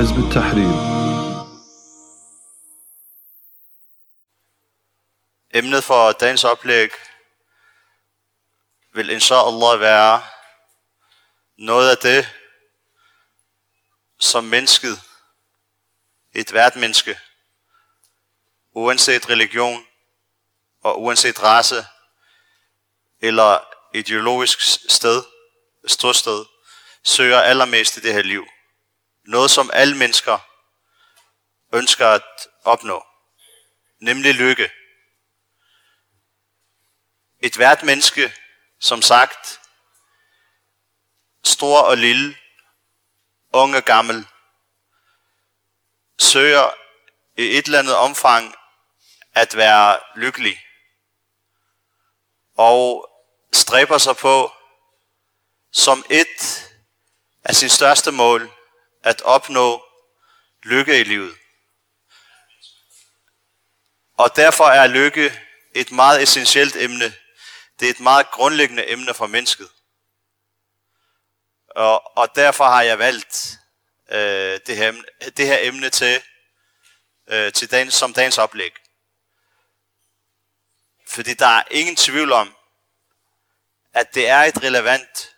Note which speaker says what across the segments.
Speaker 1: حزب التحرير
Speaker 2: Emnet for dagens oplæg vil inshallah være noget af det, som mennesket, et hvert menneske, uanset religion og uanset race eller ideologisk sted, ståsted, søger allermest i det her liv. noget, som alle mennesker ønsker at opnå, nemlig lykke. Et hvert menneske, som sagt, stor og lille, ung og gammel, søger i et eller andet omfang at være lykkelig. Og stræber sig på som et af sin største mål at opnå lykke i livet. Og derfor er lykke et meget essentielt emne. Det er et meget grundlæggende emne for mennesket. Og, og derfor har jeg valgt øh, det, her, det her emne til, øh, til dagens, som dagens oplæg. Fordi der er ingen tvivl om, at det er et relevant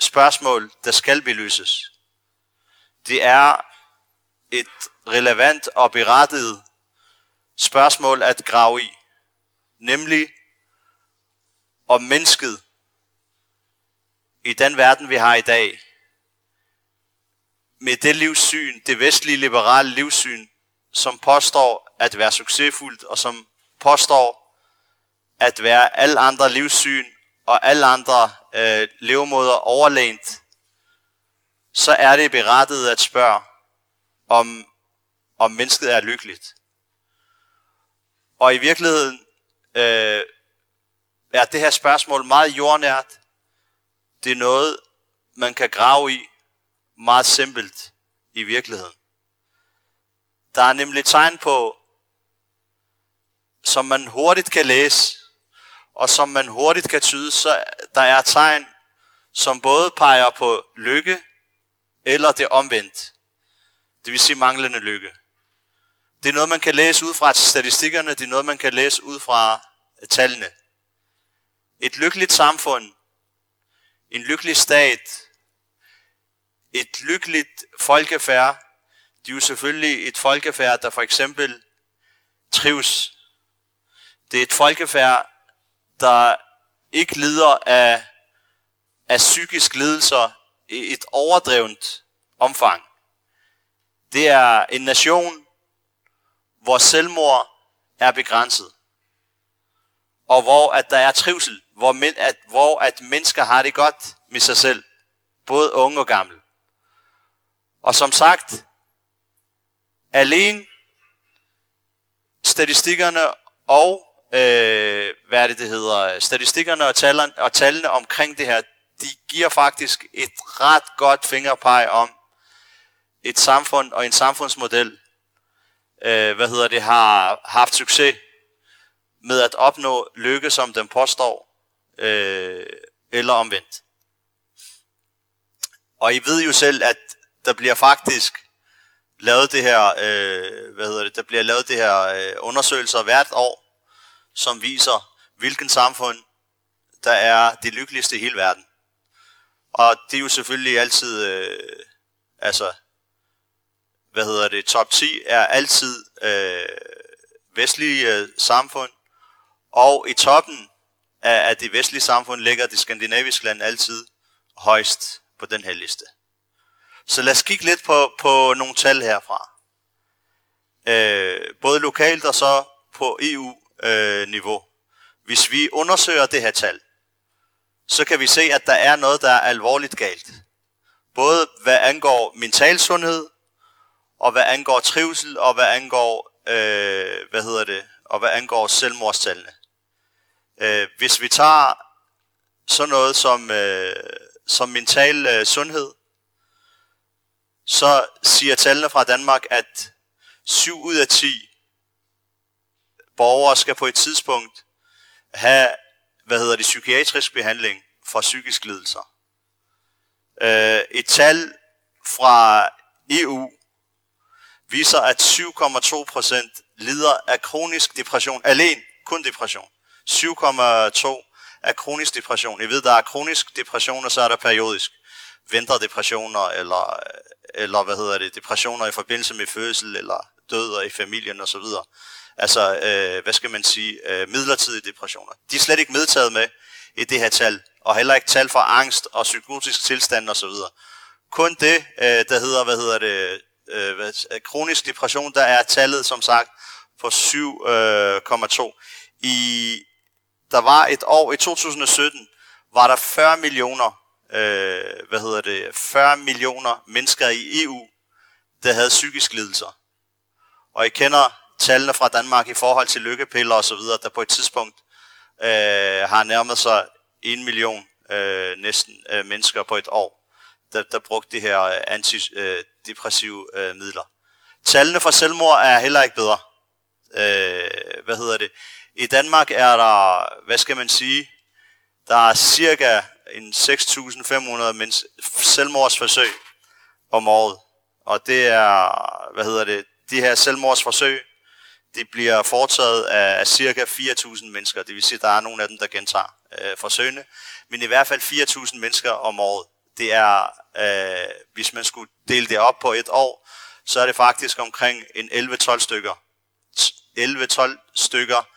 Speaker 2: spørgsmål, der skal belyses. Det er et relevant og berettiget spørgsmål at grave i. Nemlig om mennesket i den verden, vi har i dag, med det livssyn, det vestlige liberale livssyn, som påstår at være succesfuldt, og som påstår at være alle andre livssyn og alle andre øh, levemåder overlænt, så er det berettiget at spørge, om, om mennesket er lykkeligt. Og i virkeligheden øh, er det her spørgsmål meget jordnært. Det er noget, man kan grave i meget simpelt i virkeligheden. Der er nemlig tegn på, som man hurtigt kan læse, og som man hurtigt kan tyde, så der er tegn, som både peger på lykke, eller det omvendt. Det vil sige manglende lykke. Det er noget, man kan læse ud fra statistikkerne, det er noget, man kan læse ud fra øh, tallene. Et lykkeligt samfund, en lykkelig stat, et lykkeligt folkefærd, det er jo selvfølgelig et folkefærd, der for eksempel trives. Det er et folkefærd, der ikke lider af, af psykisk lidelser i et overdrevent omfang. Det er en nation, hvor selvmord er begrænset. Og hvor at der er trivsel, hvor, men, at, hvor at mennesker har det godt med sig selv. Både unge og gamle. Og som sagt, alene statistikkerne og øh, hvad er det, det hedder, statistikkerne og tallene, og tallene omkring det her, de giver faktisk et ret godt fingerpeg om et samfund og en samfundsmodel, øh, hvad hedder det, har haft succes med at opnå lykke, som den påstår, øh, eller omvendt. Og I ved jo selv, at der bliver faktisk lavet det her, øh, hvad hedder det, der bliver lavet det her øh, undersøgelser hvert år, som viser, hvilken samfund, der er det lykkeligste i hele verden. Og det er jo selvfølgelig altid, øh, altså, hvad hedder det, top 10 er altid øh, vestlige øh, samfund, og i toppen af, af det vestlige samfund ligger det skandinaviske land altid højst på den her liste. Så lad os kigge lidt på, på nogle tal herfra. Øh, både lokalt og så på EU-niveau. Øh, Hvis vi undersøger det her tal, så kan vi se, at der er noget, der er alvorligt galt. Både hvad angår mental sundhed, og hvad angår trivsel, og hvad angår, øh, hvad hedder det, og hvad angår selvmordstallene. Øh, hvis vi tager sådan noget som, øh, som mental øh, sundhed, så siger tallene fra Danmark, at 7 ud af 10 borgere skal på et tidspunkt have, hvad hedder det, psykiatrisk behandling for psykisk lidelser. Øh, et tal fra EU viser, at 7,2 procent lider af kronisk depression. Alene, kun depression. 7,2 af kronisk depression. I ved, der er kronisk depression, og så er der periodisk vinterdepressioner, eller, eller hvad hedder det, depressioner i forbindelse med fødsel, eller død i familien osv. Altså, øh, hvad skal man sige, øh, midlertidige depressioner. De er slet ikke medtaget med i det her tal, og heller ikke tal for angst og psykotisk tilstand osv. Kun det, øh, der hedder, hvad hedder det, øh, hvad, øh, kronisk depression, der er tallet som sagt på 7,2. Øh, I, der var et år i 2017, var der 40 millioner, øh, hvad hedder det, 40 millioner mennesker i EU, der havde psykisk lidelser. Og I kender tallene fra Danmark i forhold til lykkepiller og så videre, der på et tidspunkt øh, har nærmet sig en million øh, næsten øh, mennesker på et år, der, der brugte de her øh, antidepressive øh, øh, midler. Tallene for selvmord er heller ikke bedre. Øh, hvad hedder det? I Danmark er der, hvad skal man sige, der er cirka en 6.500 selvmordsforsøg om året. Og det er, hvad hedder det, de her selvmordsforsøg, det bliver foretaget af cirka 4.000 mennesker. Det vil sige, at der er nogle af dem, der gentager øh, forsøgene. Men i hvert fald 4.000 mennesker om året. Det er, øh, hvis man skulle dele det op på et år, så er det faktisk omkring en 11-12 stykker. 11-12 stykker,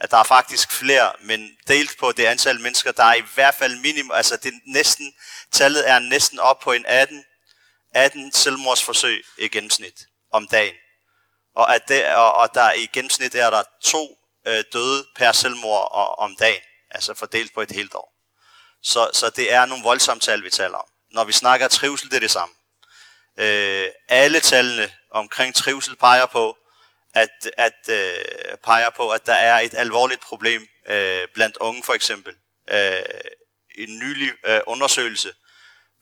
Speaker 2: at der er faktisk flere, men delt på det antal mennesker, der er i hvert fald minimum, altså det næsten, tallet er næsten op på en 18, 18 selvmordsforsøg i gennemsnit om dagen. Og, at det, og, og der i gennemsnit er der to øh, døde per selvmord og, om dagen, altså fordelt på et helt år. Så, så det er nogle voldsomme tal, vi taler om. Når vi snakker trivsel, det er det samme. Øh, alle tallene omkring trivsel peger på, at, at øh, peger på, at der er et alvorligt problem øh, blandt unge for eksempel. Øh, en nylig øh, undersøgelse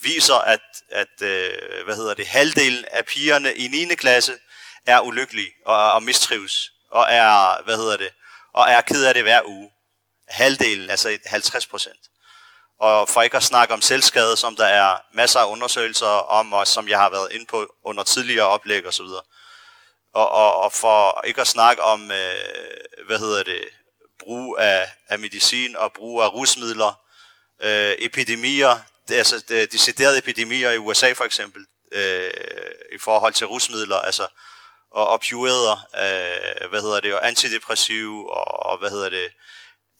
Speaker 2: viser, at, at øh, hvad hedder det, halvdelen af pigerne i 9. klasse er ulykkelig og, og mistrives og er, hvad hedder det, og er ked af det hver uge. Halvdelen, altså 50 procent. Og for ikke at snakke om selvskade, som der er masser af undersøgelser om, og som jeg har været inde på under tidligere oplæg osv. Og, og, og for ikke at snakke om, øh, hvad hedder det, brug af, af medicin og brug af rusmidler, øh, epidemier, det, altså de deciderede epidemier i USA for eksempel, øh, i forhold til rusmidler, altså og opioider, øh, hvad hedder det, og antidepressiv og, og hvad hedder det,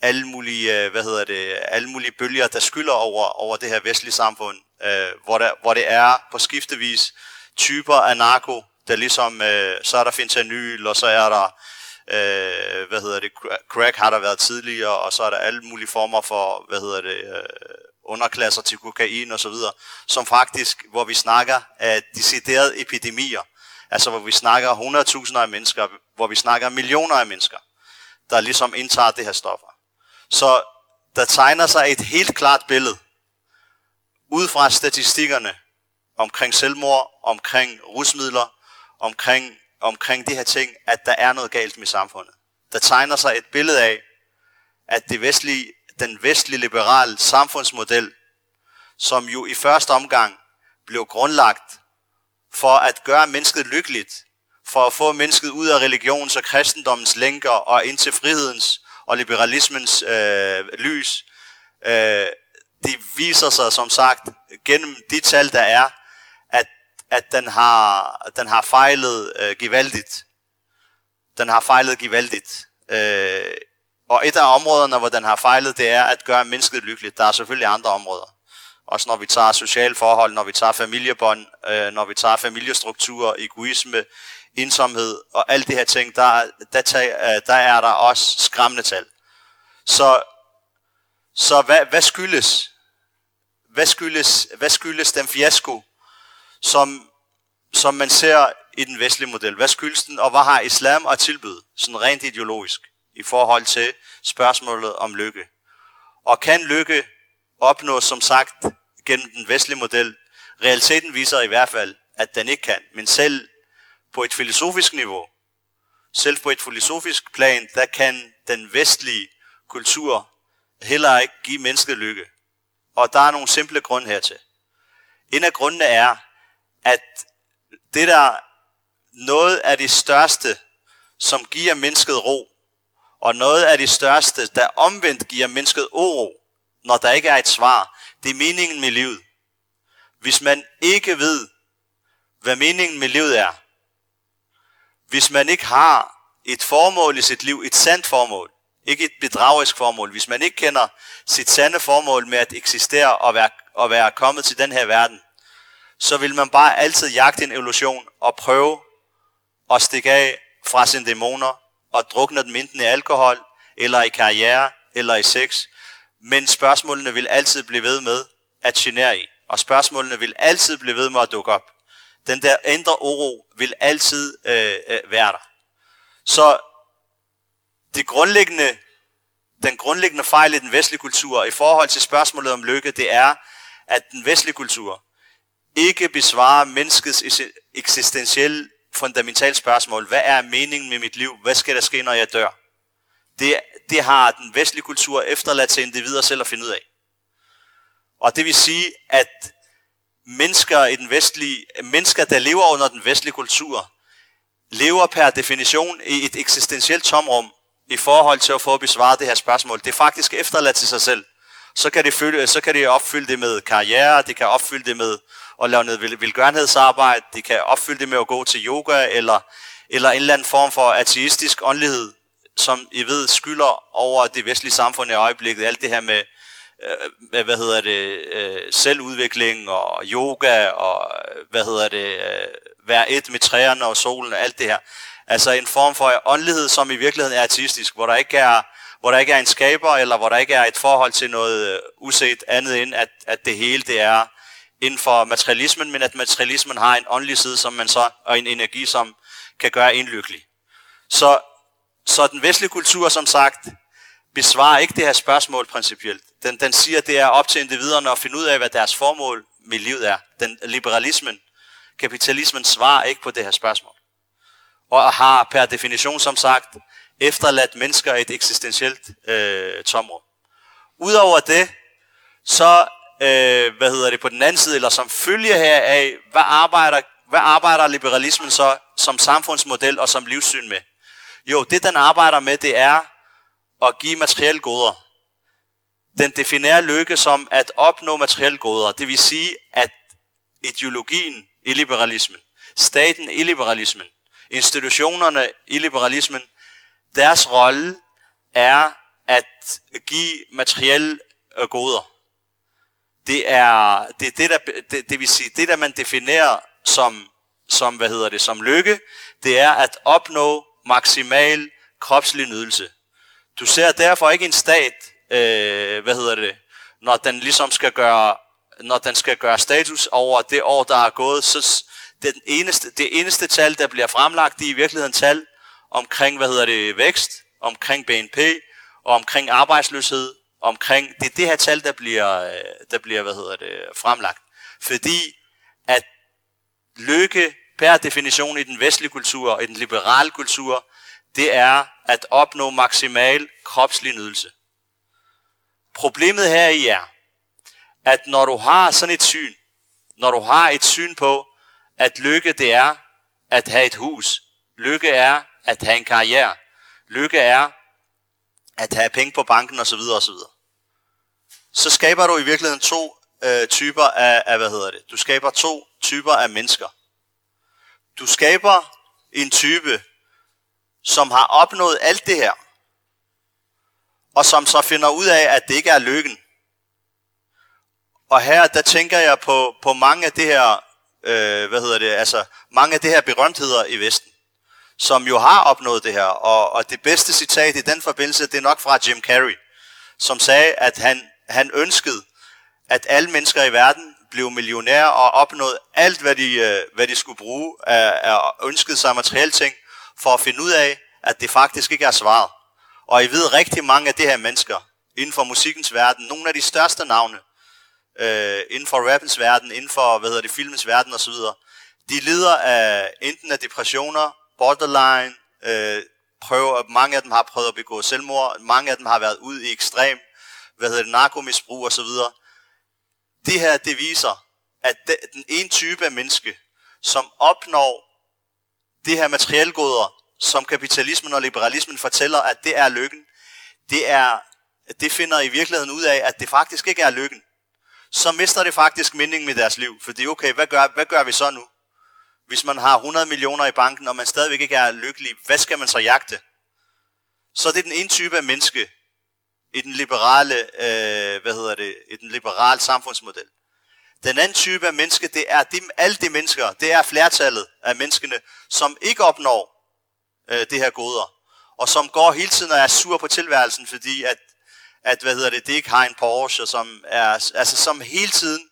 Speaker 2: alle mulige, øh, hvad hedder det, alle mulige bølger, der skylder over, over det her vestlige samfund, øh, hvor, der, hvor det er på skiftevis typer af narko, der ligesom, øh, så er der fentanyl, og så er der, øh, hvad hedder det, crack har der været tidligere, og så er der alle mulige former for, hvad hedder det, øh, underklasser til kokain og så videre, som faktisk, hvor vi snakker af deciderede epidemier, Altså hvor vi snakker 100.000 af mennesker, hvor vi snakker millioner af mennesker, der ligesom indtager det her stoffer. Så der tegner sig et helt klart billede, ud fra statistikkerne, omkring selvmord, omkring rusmidler, omkring, omkring de her ting, at der er noget galt med samfundet. Der tegner sig et billede af, at det vestlige, den vestlige liberale samfundsmodel, som jo i første omgang blev grundlagt for at gøre mennesket lykkeligt, for at få mennesket ud af religions og kristendommens lænker og ind til frihedens og liberalismens øh, lys. Øh, det viser sig som sagt gennem de tal, der er, at, at den, har, den har fejlet øh, gevaldigt. Den har fejlet gevaldigt. Øh, og et af områderne, hvor den har fejlet, det er at gøre mennesket lykkeligt. Der er selvfølgelig andre områder. Også når vi tager sociale forhold, når vi tager familiebånd, øh, når vi tager familiestruktur, egoisme, ensomhed og alt det her ting, der, der, tager, øh, der er der også skræmmende tal. Så, så hvad, hvad skyldes? Hvad skyldes, hvad skyldes den fiasko, som, som man ser i den vestlige model? Hvad skyldes den, og hvad har islam at tilbyde, sådan rent ideologisk, i forhold til spørgsmålet om lykke? Og kan lykke opnås som sagt gennem den vestlige model. Realiteten viser i hvert fald, at den ikke kan. Men selv på et filosofisk niveau, selv på et filosofisk plan, der kan den vestlige kultur heller ikke give mennesket lykke. Og der er nogle simple grunde hertil. En af grundene er, at det der, noget af det største, som giver mennesket ro, og noget af det største, der omvendt giver mennesket uro, når der ikke er et svar, det er meningen med livet. Hvis man ikke ved, hvad meningen med livet er, hvis man ikke har et formål i sit liv, et sandt formål, ikke et bedragerisk formål, hvis man ikke kender sit sande formål med at eksistere og være, og være kommet til den her verden, så vil man bare altid jagte en illusion og prøve at stikke af fra sine dæmoner og drukne dem enten i alkohol, eller i karriere, eller i sex. Men spørgsmålene vil altid blive ved med at genere i, og spørgsmålene vil altid blive ved med at dukke op. Den der indre uro vil altid øh, øh, være der. Så det grundlæggende, den grundlæggende fejl i den vestlige kultur i forhold til spørgsmålet om lykke, det er, at den vestlige kultur ikke besvarer menneskets eksistentielle fundamentale spørgsmål. Hvad er meningen med mit liv? Hvad skal der ske, når jeg dør? Det, det har den vestlige kultur efterladt til individer selv at finde ud af. Og det vil sige, at mennesker, i den vestlige, mennesker, der lever under den vestlige kultur, lever per definition i et eksistentielt tomrum i forhold til at få besvaret det her spørgsmål. Det er faktisk efterladt til sig selv. Så kan, de følge, så kan de opfylde det med karriere, de kan opfylde det med at lave noget velgørenhedsarbejde, de kan opfylde det med at gå til yoga, eller, eller en eller anden form for ateistisk åndelighed, som I ved skylder over det vestlige samfund i øjeblikket. Alt det her med, øh, med hvad hedder det, øh, selvudvikling og yoga og, øh, hvad hedder det, være et med træerne og solen og alt det her. Altså en form for åndelighed, som i virkeligheden er artistisk, hvor der ikke er, hvor der ikke er en skaber, eller hvor der ikke er et forhold til noget uset andet end, at, at det hele det er inden for materialismen, men at materialismen har en åndelig side, som man så, og en energi, som kan gøre en lykkelig. Så, så den vestlige kultur, som sagt, besvarer ikke det her spørgsmål principielt. Den, den siger, at det er op til individerne at finde ud af, hvad deres formål med livet er. Den liberalismen, kapitalismen svarer ikke på det her spørgsmål. Og har per definition, som sagt, efterladt mennesker et eksistentielt øh, tomrum. Udover det, så, øh, hvad hedder det, på den anden side, eller som følge heraf, hvad arbejder, hvad arbejder liberalismen så som samfundsmodel og som livssyn med? Jo, det den arbejder med, det er at give materielle goder. Den definerer lykke som at opnå materielle goder. Det vil sige, at ideologien i liberalismen, staten i liberalismen, institutionerne i liberalismen, deres rolle er at give materielle øh, goder. Det er det, er det, der, det, det vil sige, det der man definerer som, som, hvad hedder det, som lykke, det er at opnå maksimal kropslig nydelse. Du ser derfor ikke en stat, øh, hvad hedder det, når den ligesom skal gøre, når den skal gøre status over det år, der er gået, så det, eneste, det eneste tal, der bliver fremlagt, det er i virkeligheden tal omkring, hvad hedder det, vækst, omkring BNP, og omkring arbejdsløshed, omkring, det er det her tal, der bliver, øh, der bliver, hvad hedder det, fremlagt. Fordi, at lykke per definition i den vestlige kultur, i den liberale kultur, det er at opnå maksimal kropslig nydelse. Problemet her i er, at når du har sådan et syn, når du har et syn på, at lykke det er at have et hus, lykke er at have en karriere, lykke er at have penge på banken osv. osv. Så skaber du i virkeligheden to øh, typer af, af, hvad hedder det? Du skaber to typer af mennesker. Du skaber en type, som har opnået alt det her, og som så finder ud af, at det ikke er lykken. Og her, der tænker jeg på, på mange af det her, øh, hvad hedder det, altså mange af det her berømtheder i Vesten, som jo har opnået det her. Og, og det bedste citat i den forbindelse, det er nok fra Jim Carrey, som sagde, at han, han ønskede, at alle mennesker i verden blev millionær og opnåede alt, hvad de, øh, hvad de skulle bruge af, af ønskede sig materielle ting, for at finde ud af, at det faktisk ikke er svaret. Og I ved rigtig mange af de her mennesker inden for musikkens verden, nogle af de største navne, øh, inden for rappens verden, inden for hvad hedder det, filmens verden osv., de lider af enten af depressioner, borderline, øh, prøver, mange af dem har prøvet at begå selvmord, mange af dem har været ud i ekstrem, hvad hedder det, narkomisbrug osv. Det her, det viser, at den ene type af menneske, som opnår det her materielgoder, som kapitalismen og liberalismen fortæller, at det er lykken, det, er, det finder i virkeligheden ud af, at det faktisk ikke er lykken. Så mister det faktisk mening med deres liv. Fordi okay, hvad gør, hvad gør vi så nu? Hvis man har 100 millioner i banken, og man stadigvæk ikke er lykkelig, hvad skal man så jagte? Så det er den ene type af menneske i den liberale, øh, hvad hedder det, i den liberale samfundsmodel. Den anden type af menneske, det er de, alle de mennesker, det er flertallet af menneskene, som ikke opnår øh, det her goder, og som går hele tiden og er sur på tilværelsen, fordi at, at hvad hedder det, det ikke har en Porsche, som, er, altså, som hele tiden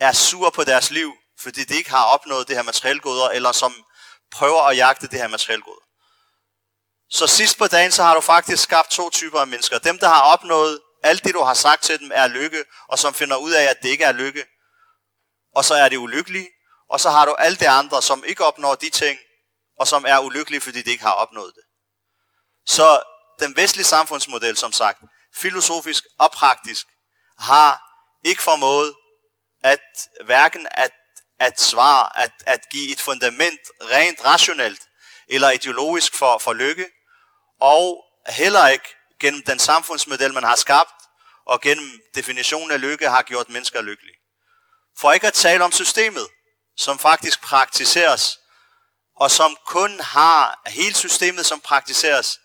Speaker 2: er sur på deres liv, fordi de ikke har opnået det her materielgoder, eller som prøver at jagte det her materielgoder. Så sidst på dagen, så har du faktisk skabt to typer af mennesker. Dem, der har opnået alt det, du har sagt til dem, er lykke, og som finder ud af, at det ikke er lykke, og så er det ulykkelige. Og så har du alle de andre, som ikke opnår de ting, og som er ulykkelige, fordi de ikke har opnået det. Så den vestlige samfundsmodel, som sagt, filosofisk og praktisk, har ikke formået at hverken at, at svare, at, at give et fundament rent rationelt eller ideologisk for, for lykke, og heller ikke gennem den samfundsmodel, man har skabt, og gennem definitionen af lykke, har gjort mennesker lykkelige. For ikke at tale om systemet, som faktisk praktiseres, og som kun har hele systemet, som praktiseres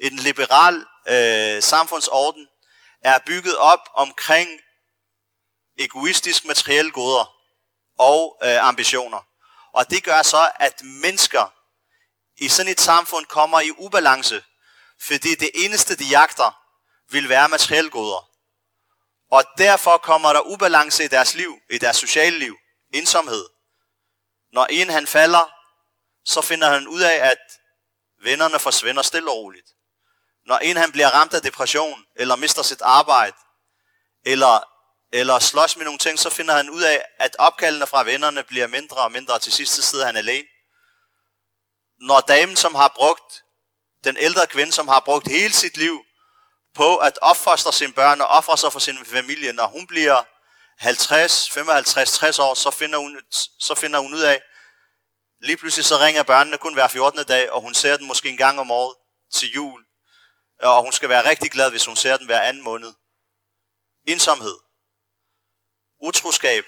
Speaker 2: i den liberal øh, samfundsorden, er bygget op omkring egoistisk materielle goder og øh, ambitioner. Og det gør så, at mennesker i sådan et samfund kommer i ubalance, fordi det eneste, de jagter, vil være materielle goder. Og derfor kommer der ubalance i deres liv, i deres sociale liv, ensomhed. Når en han falder, så finder han ud af, at vennerne forsvinder stille og roligt. Når en han bliver ramt af depression, eller mister sit arbejde, eller, eller slås med nogle ting, så finder han ud af, at opkaldene fra vennerne bliver mindre og mindre, og til sidst sidder han alene. Når damen, som har brugt, den ældre kvinde, som har brugt hele sit liv på at opfostre sine børn og ofre sig for sin familie. Når hun bliver 50, 55, 60 år, så finder hun, så finder hun ud af, lige pludselig så ringer børnene kun hver 14. dag, og hun ser den måske en gang om året til jul. Og hun skal være rigtig glad, hvis hun ser den hver anden måned. Ensomhed. Utroskab.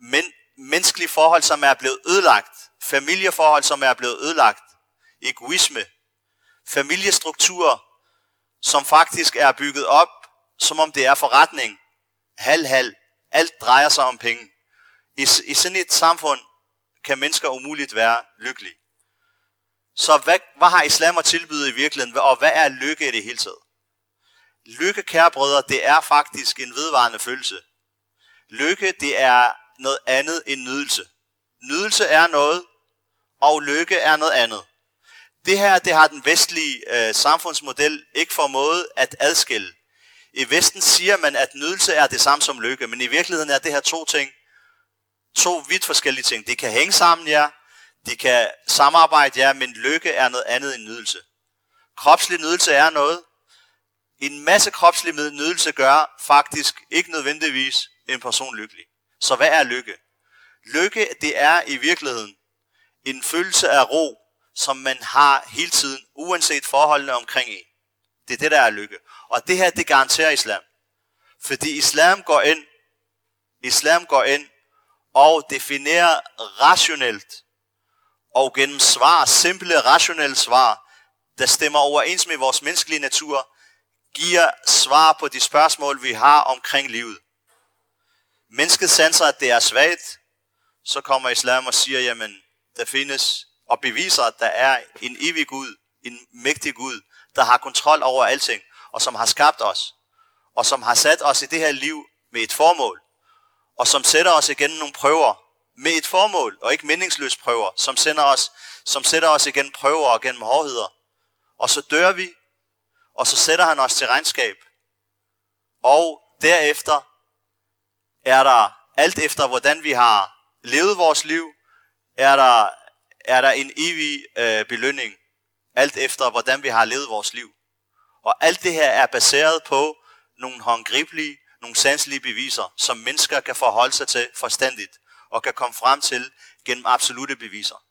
Speaker 2: Men, menneskelige forhold, som er blevet ødelagt. Familieforhold, som er blevet ødelagt. Egoisme. Familiestrukturer, som faktisk er bygget op, som om det er forretning. Halv-halv. Alt drejer sig om penge. I, I sådan et samfund kan mennesker umuligt være lykkelige. Så hvad, hvad har islam at tilbyde i virkeligheden, og hvad er lykke i det hele taget? Lykke, kære brødre, det er faktisk en vedvarende følelse. Lykke, det er noget andet end nydelse. Nydelse er noget, og lykke er noget andet. Det her, det har den vestlige øh, samfundsmodel ikke formået at adskille. I Vesten siger man, at nydelse er det samme som lykke, men i virkeligheden er det her to ting, to vidt forskellige ting. Det kan hænge sammen, ja. Det kan samarbejde, ja, men lykke er noget andet end nydelse. Kropslig nydelse er noget. En masse kropslig nydelse gør faktisk ikke nødvendigvis en person lykkelig. Så hvad er lykke? Lykke, det er i virkeligheden en følelse af ro, som man har hele tiden, uanset forholdene omkring en. Det er det, der er lykke. Og det her, det garanterer islam. Fordi islam går ind, islam går ind og definerer rationelt og gennem svar, simple rationelle svar, der stemmer overens med vores menneskelige natur, giver svar på de spørgsmål, vi har omkring livet. Mennesket sanser, at det er svagt, så kommer islam og siger, jamen, der findes og beviser, at der er en evig Gud, en mægtig Gud, der har kontrol over alting, og som har skabt os, og som har sat os i det her liv med et formål, og som sætter os igennem nogle prøver med et formål, og ikke meningsløse prøver, som, sender os, som sætter os igennem prøver og gennem hårdheder. Og så dør vi, og så sætter han os til regnskab. Og derefter er der, alt efter hvordan vi har levet vores liv, er der er der en evig øh, belønning, alt efter hvordan vi har levet vores liv. Og alt det her er baseret på nogle håndgribelige, nogle sanselige beviser, som mennesker kan forholde sig til forstandigt, og kan komme frem til gennem absolute beviser.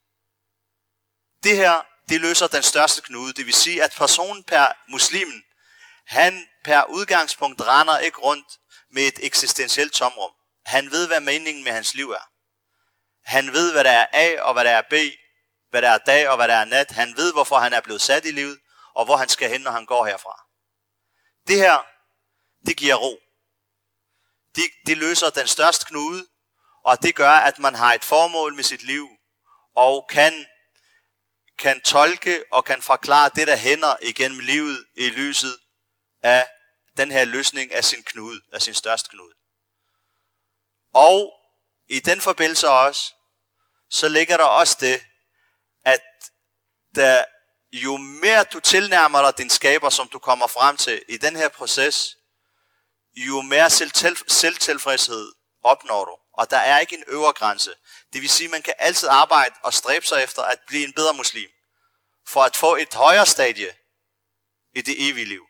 Speaker 2: Det her, det løser den største knude. Det vil sige, at personen per muslimen, han per udgangspunkt render ikke rundt med et eksistentielt tomrum. Han ved, hvad meningen med hans liv er. Han ved, hvad der er A og hvad der er B, hvad der er dag og hvad der er nat. Han ved, hvorfor han er blevet sat i livet, og hvor han skal hen, når han går herfra. Det her, det giver ro. Det, det løser den største knude, og det gør, at man har et formål med sit liv, og kan, kan tolke og kan forklare det, der hænder igennem livet i lyset af den her løsning af sin knude, af sin største knude. Og i den forbindelse også, så ligger der også det, der, jo mere du tilnærmer dig din skaber, som du kommer frem til i den her proces, jo mere selvtilfredshed opnår du. Og der er ikke en øvre grænse. Det vil sige, at man kan altid arbejde og stræbe sig efter at blive en bedre muslim. For at få et højere stadie i det evige liv.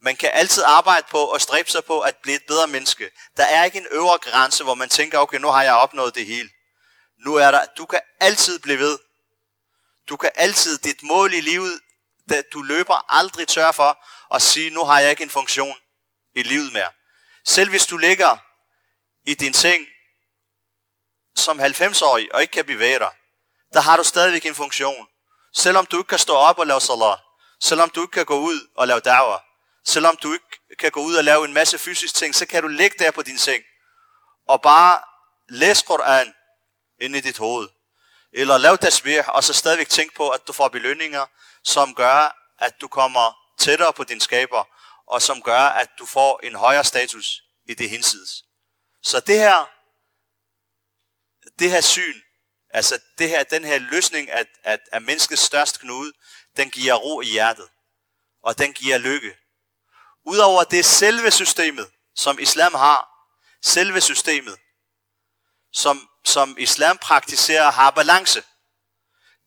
Speaker 2: Man kan altid arbejde på og stræbe sig på at blive et bedre menneske. Der er ikke en øvre grænse, hvor man tænker, okay, nu har jeg opnået det hele. Nu er der, du kan altid blive ved. Du kan altid, dit mål i livet, du løber aldrig tør for at sige, nu har jeg ikke en funktion i livet mere. Selv hvis du ligger i din seng som 90-årig og ikke kan bevæge dig, der har du stadigvæk en funktion. Selvom du ikke kan stå op og lave salat, selvom du ikke kan gå ud og lave dager, selvom du ikke kan gå ud og lave en masse fysisk ting, så kan du ligge der på din seng og bare læse Koran ind i dit hoved. Eller lav tasbih, og så stadigvæk tænke på, at du får belønninger, som gør, at du kommer tættere på din skaber, og som gør, at du får en højere status i det hinsides. Så det her, det her syn, altså det her, den her løsning af, af, af menneskets største knude, den giver ro i hjertet, og den giver lykke. Udover det selve systemet, som islam har, selve systemet, som, som islam praktiserer, har balance.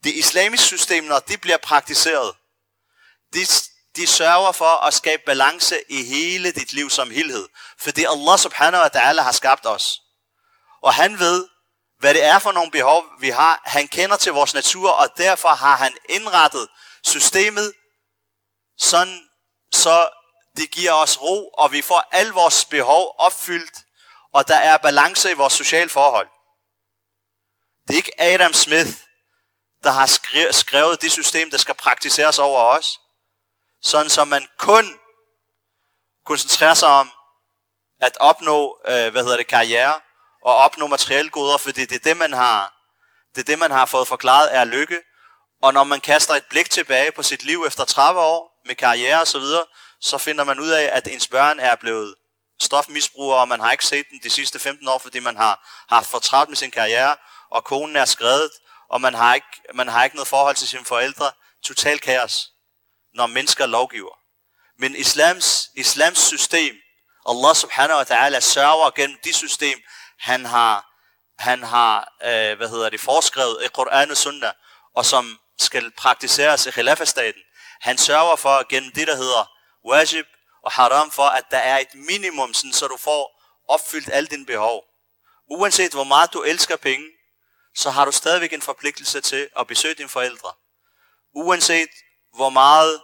Speaker 2: Det islamiske system, når det bliver praktiseret, de, de sørger for at skabe balance i hele dit liv som helhed. Fordi Allah subhanahu wa ta'ala har skabt os. Og han ved, hvad det er for nogle behov, vi har. Han kender til vores natur, og derfor har han indrettet systemet sådan, så det giver os ro, og vi får al vores behov opfyldt, og der er balance i vores sociale forhold. Det er ikke Adam Smith, der har skrevet det system, der skal praktiseres over os. Sådan som man kun koncentrerer sig om at opnå, øh, hvad hedder det, karriere, og opnå materielle goder, fordi det er det, man har, det er det, man har fået forklaret er lykke. Og når man kaster et blik tilbage på sit liv efter 30 år, med karriere og så videre, så finder man ud af, at ens børn er blevet stofmisbrugere, og man har ikke set dem de sidste 15 år, fordi man har haft for travlt med sin karriere, og konen er skrevet, og man har ikke, man har ikke noget forhold til sine forældre. Total kaos, når mennesker lovgiver. Men islams, islams system, Allah subhanahu wa ta'ala sørger gennem det system, han har, han har øh, hvad hedder det, foreskrevet i Koran og Sunnah, og som skal praktiseres i Khilafah-staten. Han sørger for gennem det, der hedder wajib og haram, for at der er et minimum, sådan, så du får opfyldt alle dine behov. Uanset hvor meget du elsker penge, så har du stadigvæk en forpligtelse til at besøge dine forældre. Uanset hvor meget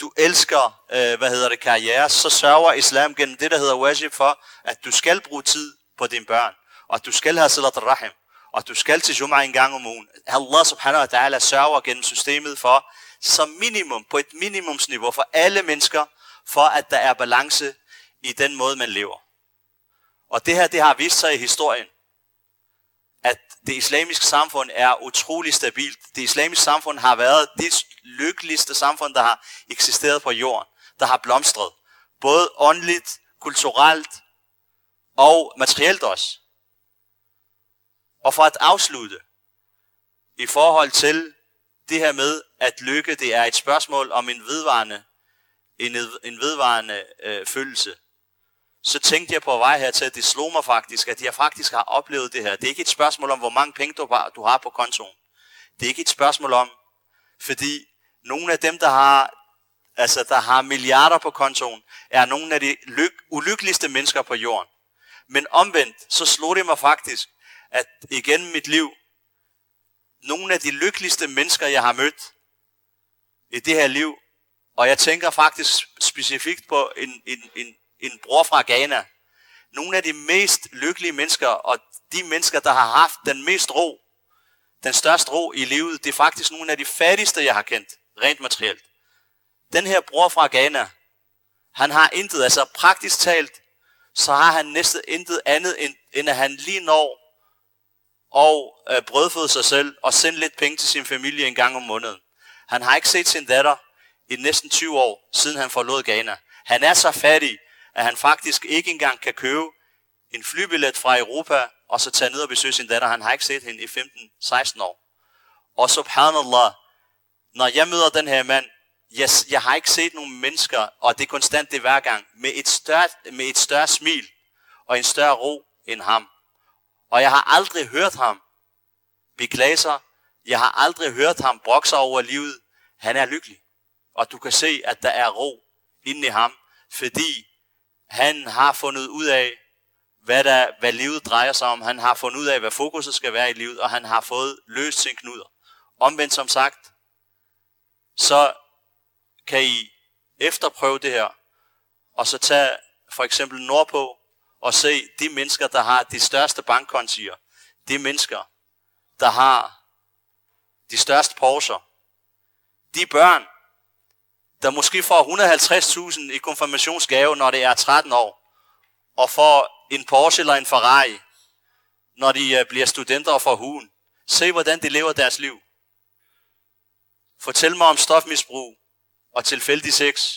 Speaker 2: du elsker, øh, hvad hedder det, karriere, så sørger islam gennem det, der hedder wajib for, at du skal bruge tid på dine børn, og at du skal have salat rahim, og at du skal til Jum'a en gang om ugen. Allah subhanahu wa ta'ala sørger gennem systemet for, som minimum, på et minimumsniveau for alle mennesker, for at der er balance i den måde, man lever. Og det her, det har vist sig i historien det islamiske samfund er utrolig stabilt. Det islamiske samfund har været det lykkeligste samfund, der har eksisteret på jorden, der har blomstret. Både åndeligt, kulturelt og materielt også. Og for at afslutte, i forhold til det her med, at lykke det er et spørgsmål om en vedvarende, en, en vedvarende øh, følelse så tænkte jeg på vej her til, at det slog mig faktisk, at jeg faktisk har oplevet det her. Det er ikke et spørgsmål om, hvor mange penge du har, du har på kontoen. Det er ikke et spørgsmål om, fordi nogle af dem, der har, altså, der har milliarder på kontoen, er nogle af de lyk- ulykkeligste mennesker på jorden. Men omvendt, så slog det mig faktisk, at igennem mit liv, nogle af de lykkeligste mennesker, jeg har mødt i det her liv, og jeg tænker faktisk specifikt på en, en, en, en bror fra Ghana. Nogle af de mest lykkelige mennesker, og de mennesker, der har haft den mest ro, den største ro i livet, det er faktisk nogle af de fattigste, jeg har kendt, rent materielt. Den her bror fra Ghana, han har intet, altså praktisk talt, så har han næsten intet andet, end, end at han lige når og øh, brødføde sig selv og sende lidt penge til sin familie en gang om måneden. Han har ikke set sin datter i næsten 20 år, siden han forlod Ghana. Han er så fattig, at han faktisk ikke engang kan købe en flybillet fra Europa, og så tage ned og besøge sin datter. Han har ikke set hende i 15-16 år. Og subhanallah, når jeg møder den her mand, jeg, jeg har ikke set nogen mennesker, og det er konstant det hver gang, med et, større, med et større smil og en større ro end ham. Og jeg har aldrig hørt ham beklage sig. Jeg har aldrig hørt ham brokke sig over livet. Han er lykkelig. Og du kan se, at der er ro inde i ham, fordi han har fundet ud af, hvad, der, hvad livet drejer sig om. Han har fundet ud af, hvad fokuset skal være i livet, og han har fået løst sin knuder. Omvendt som sagt, så kan I efterprøve det her, og så tage for eksempel nordpå og se de mennesker, der har de største bankkontier, de mennesker, der har de største pauser, de børn, der måske får 150.000 i konfirmationsgave, når det er 13 år, og får en Porsche eller en Ferrari, når de øh, bliver studenter og får huen. Se, hvordan de lever deres liv. Fortæl mig om stofmisbrug og tilfældig sex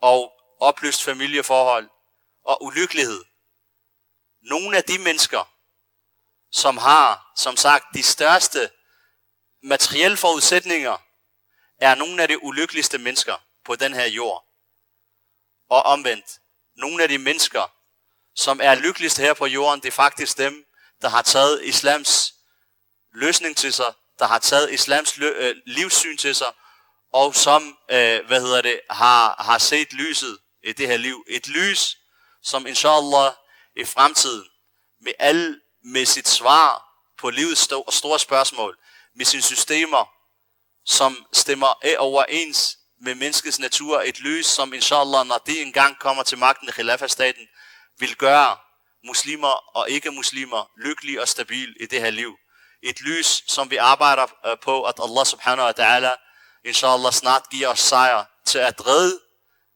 Speaker 2: og opløst familieforhold og ulykkelighed. Nogle af de mennesker, som har, som sagt, de største materielle forudsætninger, er nogle af de ulykkeligste mennesker på den her jord. Og omvendt, nogle af de mennesker, som er lykkeligste her på jorden, det er faktisk dem, der har taget islams løsning til sig, der har taget islams øh, livssyn til sig, og som, øh, hvad hedder det, har, har set lyset i det her liv. Et lys, som inshallah i fremtiden, med, alle, med sit svar på livets store, store spørgsmål, med sine systemer, som stemmer af overens med menneskets natur, et lys, som inshallah, når det engang kommer til magten i Khilafah-staten, vil gøre muslimer og ikke-muslimer lykkelige og stabile i det her liv. Et lys, som vi arbejder øh, på, at Allah subhanahu wa ta'ala, inshallah, snart giver os sejr til at redde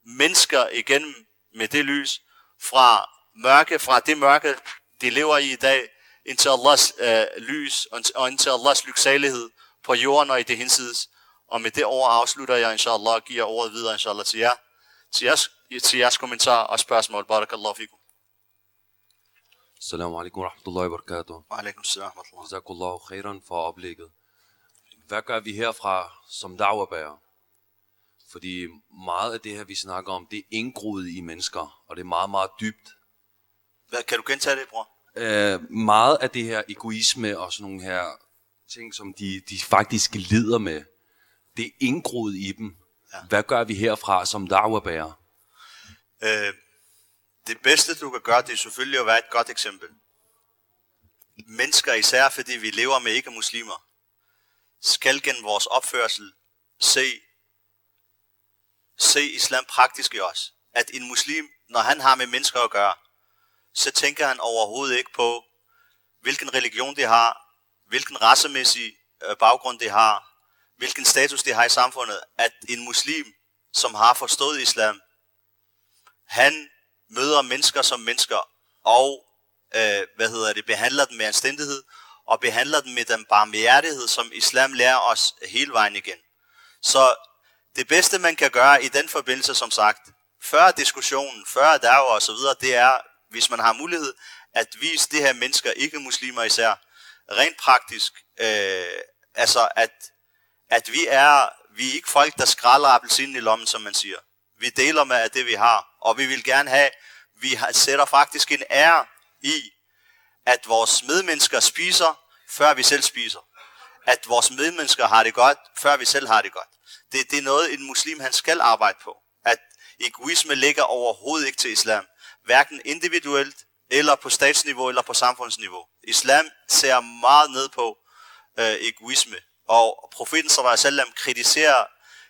Speaker 2: mennesker igennem med det lys fra mørke, fra det mørke, de lever i i dag, indtil Allahs øh, lys og indtil Allahs lyksalighed på jorden og i det hinsides. Og med det ord afslutter jeg, inshallah, og giver ordet videre, inshallah, til jer, til jeres, til jeres kommentar og spørgsmål. Barakallahu fikum.
Speaker 1: Assalamu alaikum wa rahmatullahi wa barakatuh.
Speaker 2: Wa alaikum salam wa rahmatullah.
Speaker 1: Jazakallahu khairan for oplægget. Hvad gør vi herfra som dagarbærer? Fordi meget af det her, vi snakker om, det er indgroet i mennesker, og det er meget, meget dybt.
Speaker 2: Hvad, kan du gentage det, bror?
Speaker 1: Øh, meget af det her egoisme og sådan nogle her ting, som de, de faktisk lider med, det er indgroet i dem. Ja. Hvad gør vi herfra som dagarbærer?
Speaker 2: Øh, det bedste, du kan gøre, det er selvfølgelig at være et godt eksempel. Mennesker, især fordi vi lever med ikke-muslimer, skal gennem vores opførsel se, se islam praktisk i os. At en muslim, når han har med mennesker at gøre, så tænker han overhovedet ikke på, hvilken religion de har, hvilken racemæssig øh, baggrund det har, hvilken status det har i samfundet. At en muslim, som har forstået islam, han møder mennesker som mennesker, og øh, hvad hedder det, behandler dem med anstændighed, og behandler dem med den barmhjertighed, som islam lærer os hele vejen igen. Så det bedste, man kan gøre i den forbindelse, som sagt, før diskussionen, før der og så videre, det er, hvis man har mulighed, at vise det her mennesker, ikke muslimer især, rent praktisk, øh, altså at, at vi er, vi er ikke folk, der skralder appelsinen i lommen, som man siger. Vi deler med af det, vi har, og vi vil gerne have, vi sætter faktisk en ære i, at vores medmennesker spiser, før vi selv spiser. At vores medmennesker har det godt, før vi selv har det godt. Det, det er noget, en muslim han skal arbejde på. At egoisme ligger overhovedet ikke til islam. Hverken individuelt, eller på statsniveau, eller på samfundsniveau. Islam ser meget ned på øh, egoisme. Og profeten sallam kritiserer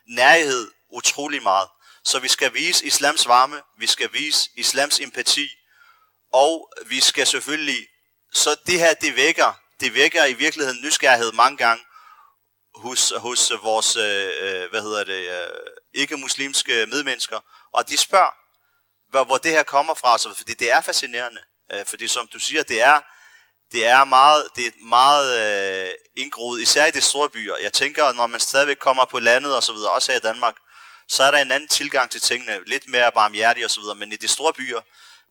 Speaker 2: nærhed utrolig meget. Så vi skal vise islams varme, vi skal vise islams empati, og vi skal selvfølgelig, så det her, det vækker, det vækker i virkeligheden nysgerrighed mange gange hos, hos vores, øh, hvad hedder det, øh, ikke-muslimske medmennesker, og de spørger, hvor, hvor det her kommer fra, så, fordi det er fascinerende, øh, fordi som du siger, det er, det er meget, det er meget øh, indgroet, især i de store byer. Jeg tænker, når man stadigvæk kommer på landet og så videre, også her i Danmark, så er der en anden tilgang til tingene, lidt mere barmhjertig og så videre, men i de store byer,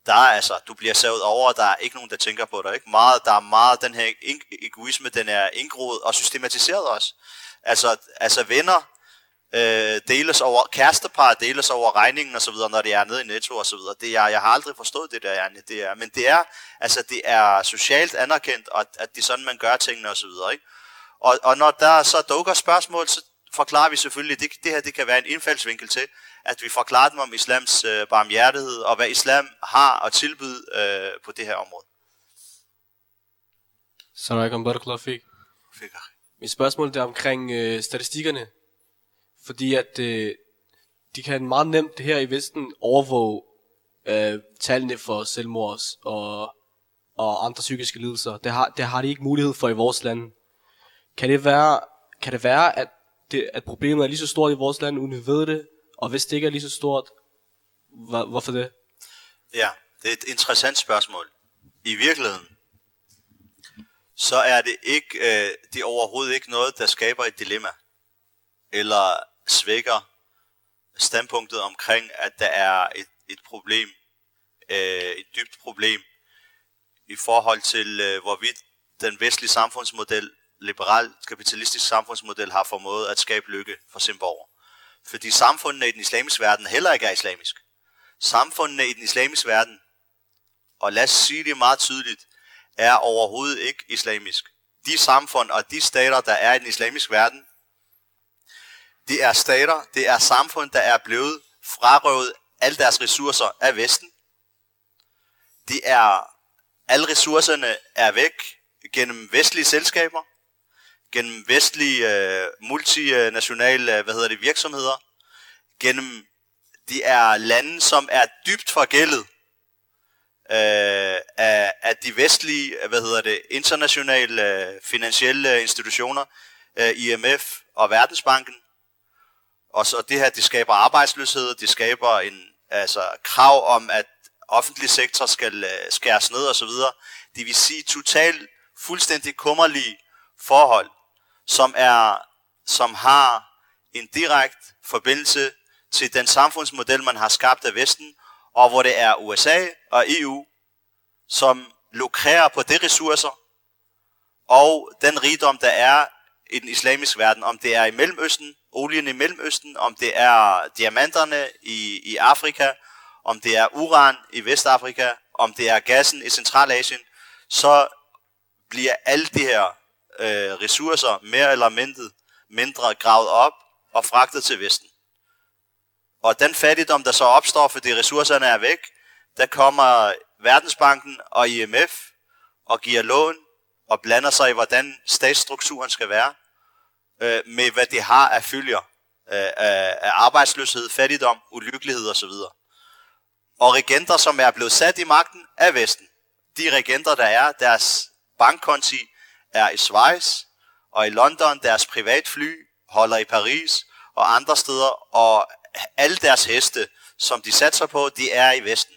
Speaker 2: der er altså, du bliver savet over, der er ikke nogen, der tænker på dig. Ikke? Meget, der er meget, den her egoisme, den er indgroet og systematiseret også. Altså, altså venner øh, deles over, kærestepar deles over regningen og så videre, når det er nede i Netto og så videre. Det er, jeg har aldrig forstået det der, Janne. Det er, men det er, altså, det er socialt anerkendt, og at det er sådan, man gør tingene og så videre. Ikke? Og, og når der så dukker spørgsmål, så forklarer vi selvfølgelig, at det, det her det kan være en indfaldsvinkel til, at vi forklarer dem om islams øh, barmhjertighed, og hvad islam har at tilbyde øh, på det her område.
Speaker 3: Så er der Barakallah fik. Mit spørgsmål er omkring øh, statistikkerne. Fordi at øh, de kan meget nemt her i Vesten overvåge øh, tallene for selvmord og, og andre psykiske lidelser. Det har, det har de ikke mulighed for i vores land. Kan det være, kan det være at, det, at problemet er lige så stort i vores land, uden vi ved det? Og hvis det ikke er lige så stort, hvor, hvorfor det?
Speaker 2: Ja, det er et interessant spørgsmål. I virkeligheden, så er det ikke, øh, det er overhovedet ikke noget, der skaber et dilemma, eller svækker standpunktet omkring, at der er et, et problem, øh, et dybt problem, i forhold til, øh, hvorvidt den vestlige samfundsmodel, liberal kapitalistisk samfundsmodel, har formået at skabe lykke for sin borger. Fordi samfundene i den islamiske verden heller ikke er islamisk. Samfundene i den islamiske verden, og lad os sige det meget tydeligt, er overhovedet ikke islamisk. De samfund og de stater, der er i den islamiske verden, det er stater, det er samfund, der er blevet frarøvet alle deres ressourcer af Vesten. Det er, alle ressourcerne er væk gennem vestlige selskaber, gennem vestlige øh, multinationale øh, hvad hedder det, virksomheder, gennem de er lande, som er dybt forgældet øh, af, af de vestlige, hvad hedder det, internationale øh, finansielle institutioner, øh, IMF og Verdensbanken. Og så det her, det skaber arbejdsløshed, det skaber en altså, krav om, at offentlig sektor skal øh, skæres ned og så videre. Det vil sige totalt fuldstændig kummerlige forhold som, er, som har en direkte forbindelse til den samfundsmodel, man har skabt af Vesten, og hvor det er USA og EU, som lukrerer på de ressourcer, og den rigdom, der er i den islamiske verden, om det er i Mellemøsten, olien i Mellemøsten, om det er diamanterne i, i Afrika, om det er uran i Vestafrika, om det er gassen i Centralasien, så bliver alle de her øh, ressourcer mere eller mindre, mindre gravet op og fragtet til Vesten. Og den fattigdom, der så opstår, fordi ressourcerne er væk, der kommer Verdensbanken og IMF og giver lån og blander sig i, hvordan statsstrukturen skal være, øh, med hvad det har af følger øh, af arbejdsløshed, fattigdom, ulykkelighed osv. Og regenter, som er blevet sat i magten af Vesten, de regenter, der er, deres bankkonti er i Schweiz og i London. Deres privatfly holder i Paris og andre steder. Og alle deres heste, som de satser på, de er i Vesten.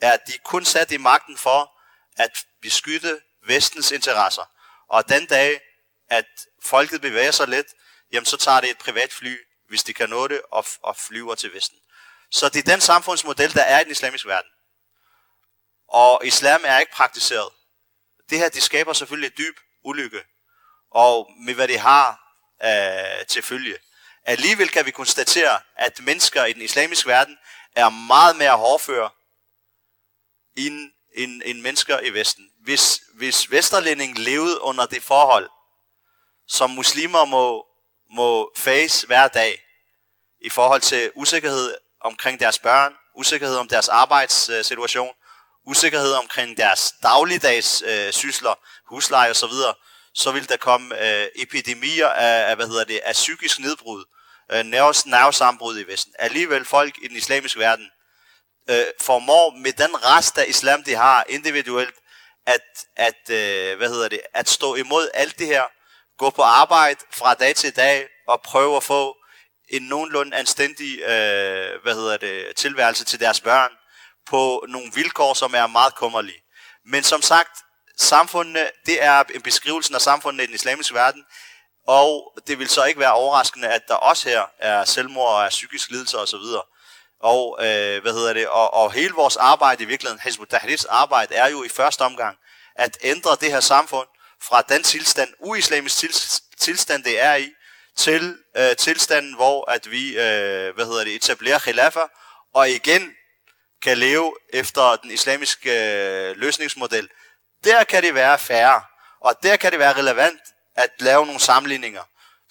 Speaker 2: Er de kun sat i magten for at beskytte Vestens interesser. Og den dag, at folket bevæger sig lidt, jamen så tager det et privatfly, hvis de kan nå det, og, og flyver til Vesten. Så det er den samfundsmodel, der er i den islamiske verden. Og islam er ikke praktiseret. Det her, det skaber selvfølgelig dyb ulykke, og med hvad det har øh, til følge. Alligevel kan vi konstatere, at mennesker i den islamiske verden er meget mere hårdføre end, end, end mennesker i Vesten. Hvis, hvis Vesterlænding levede under det forhold, som muslimer må, må face hver dag, i forhold til usikkerhed omkring deres børn, usikkerhed om deres arbejdssituation, usikkerhed omkring deres dagligdags øh, sysler, husleje osv., så vil der komme øh, epidemier af, af, hvad hedder det, af psykisk nedbrud, øh, nervesambrud i Vesten. Alligevel folk i den islamiske verden øh, formår med den rest af islam, de har individuelt, at, at, øh, hvad hedder det, at stå imod alt det her, gå på arbejde fra dag til dag og prøve at få en nogenlunde anstændig øh, hvad hedder det, tilværelse til deres børn på nogle vilkår, som er meget kummerlige. Men som sagt, samfundene, det er en beskrivelse af samfundene i den islamiske verden, og det vil så ikke være overraskende, at der også her er selvmord og er psykisk lidelse osv. Og, øh, hvad hedder det, og, og hele vores arbejde i virkeligheden, Hezbollah Tahrirs arbejde, er jo i første omgang at ændre det her samfund fra den tilstand, uislamisk tilstand, det er i, til øh, tilstanden, hvor at vi øh, hvad hedder det, etablerer khilafa, og igen kan leve efter den islamiske øh, løsningsmodel. Der kan det være færre, og der kan det være relevant at lave nogle sammenligninger.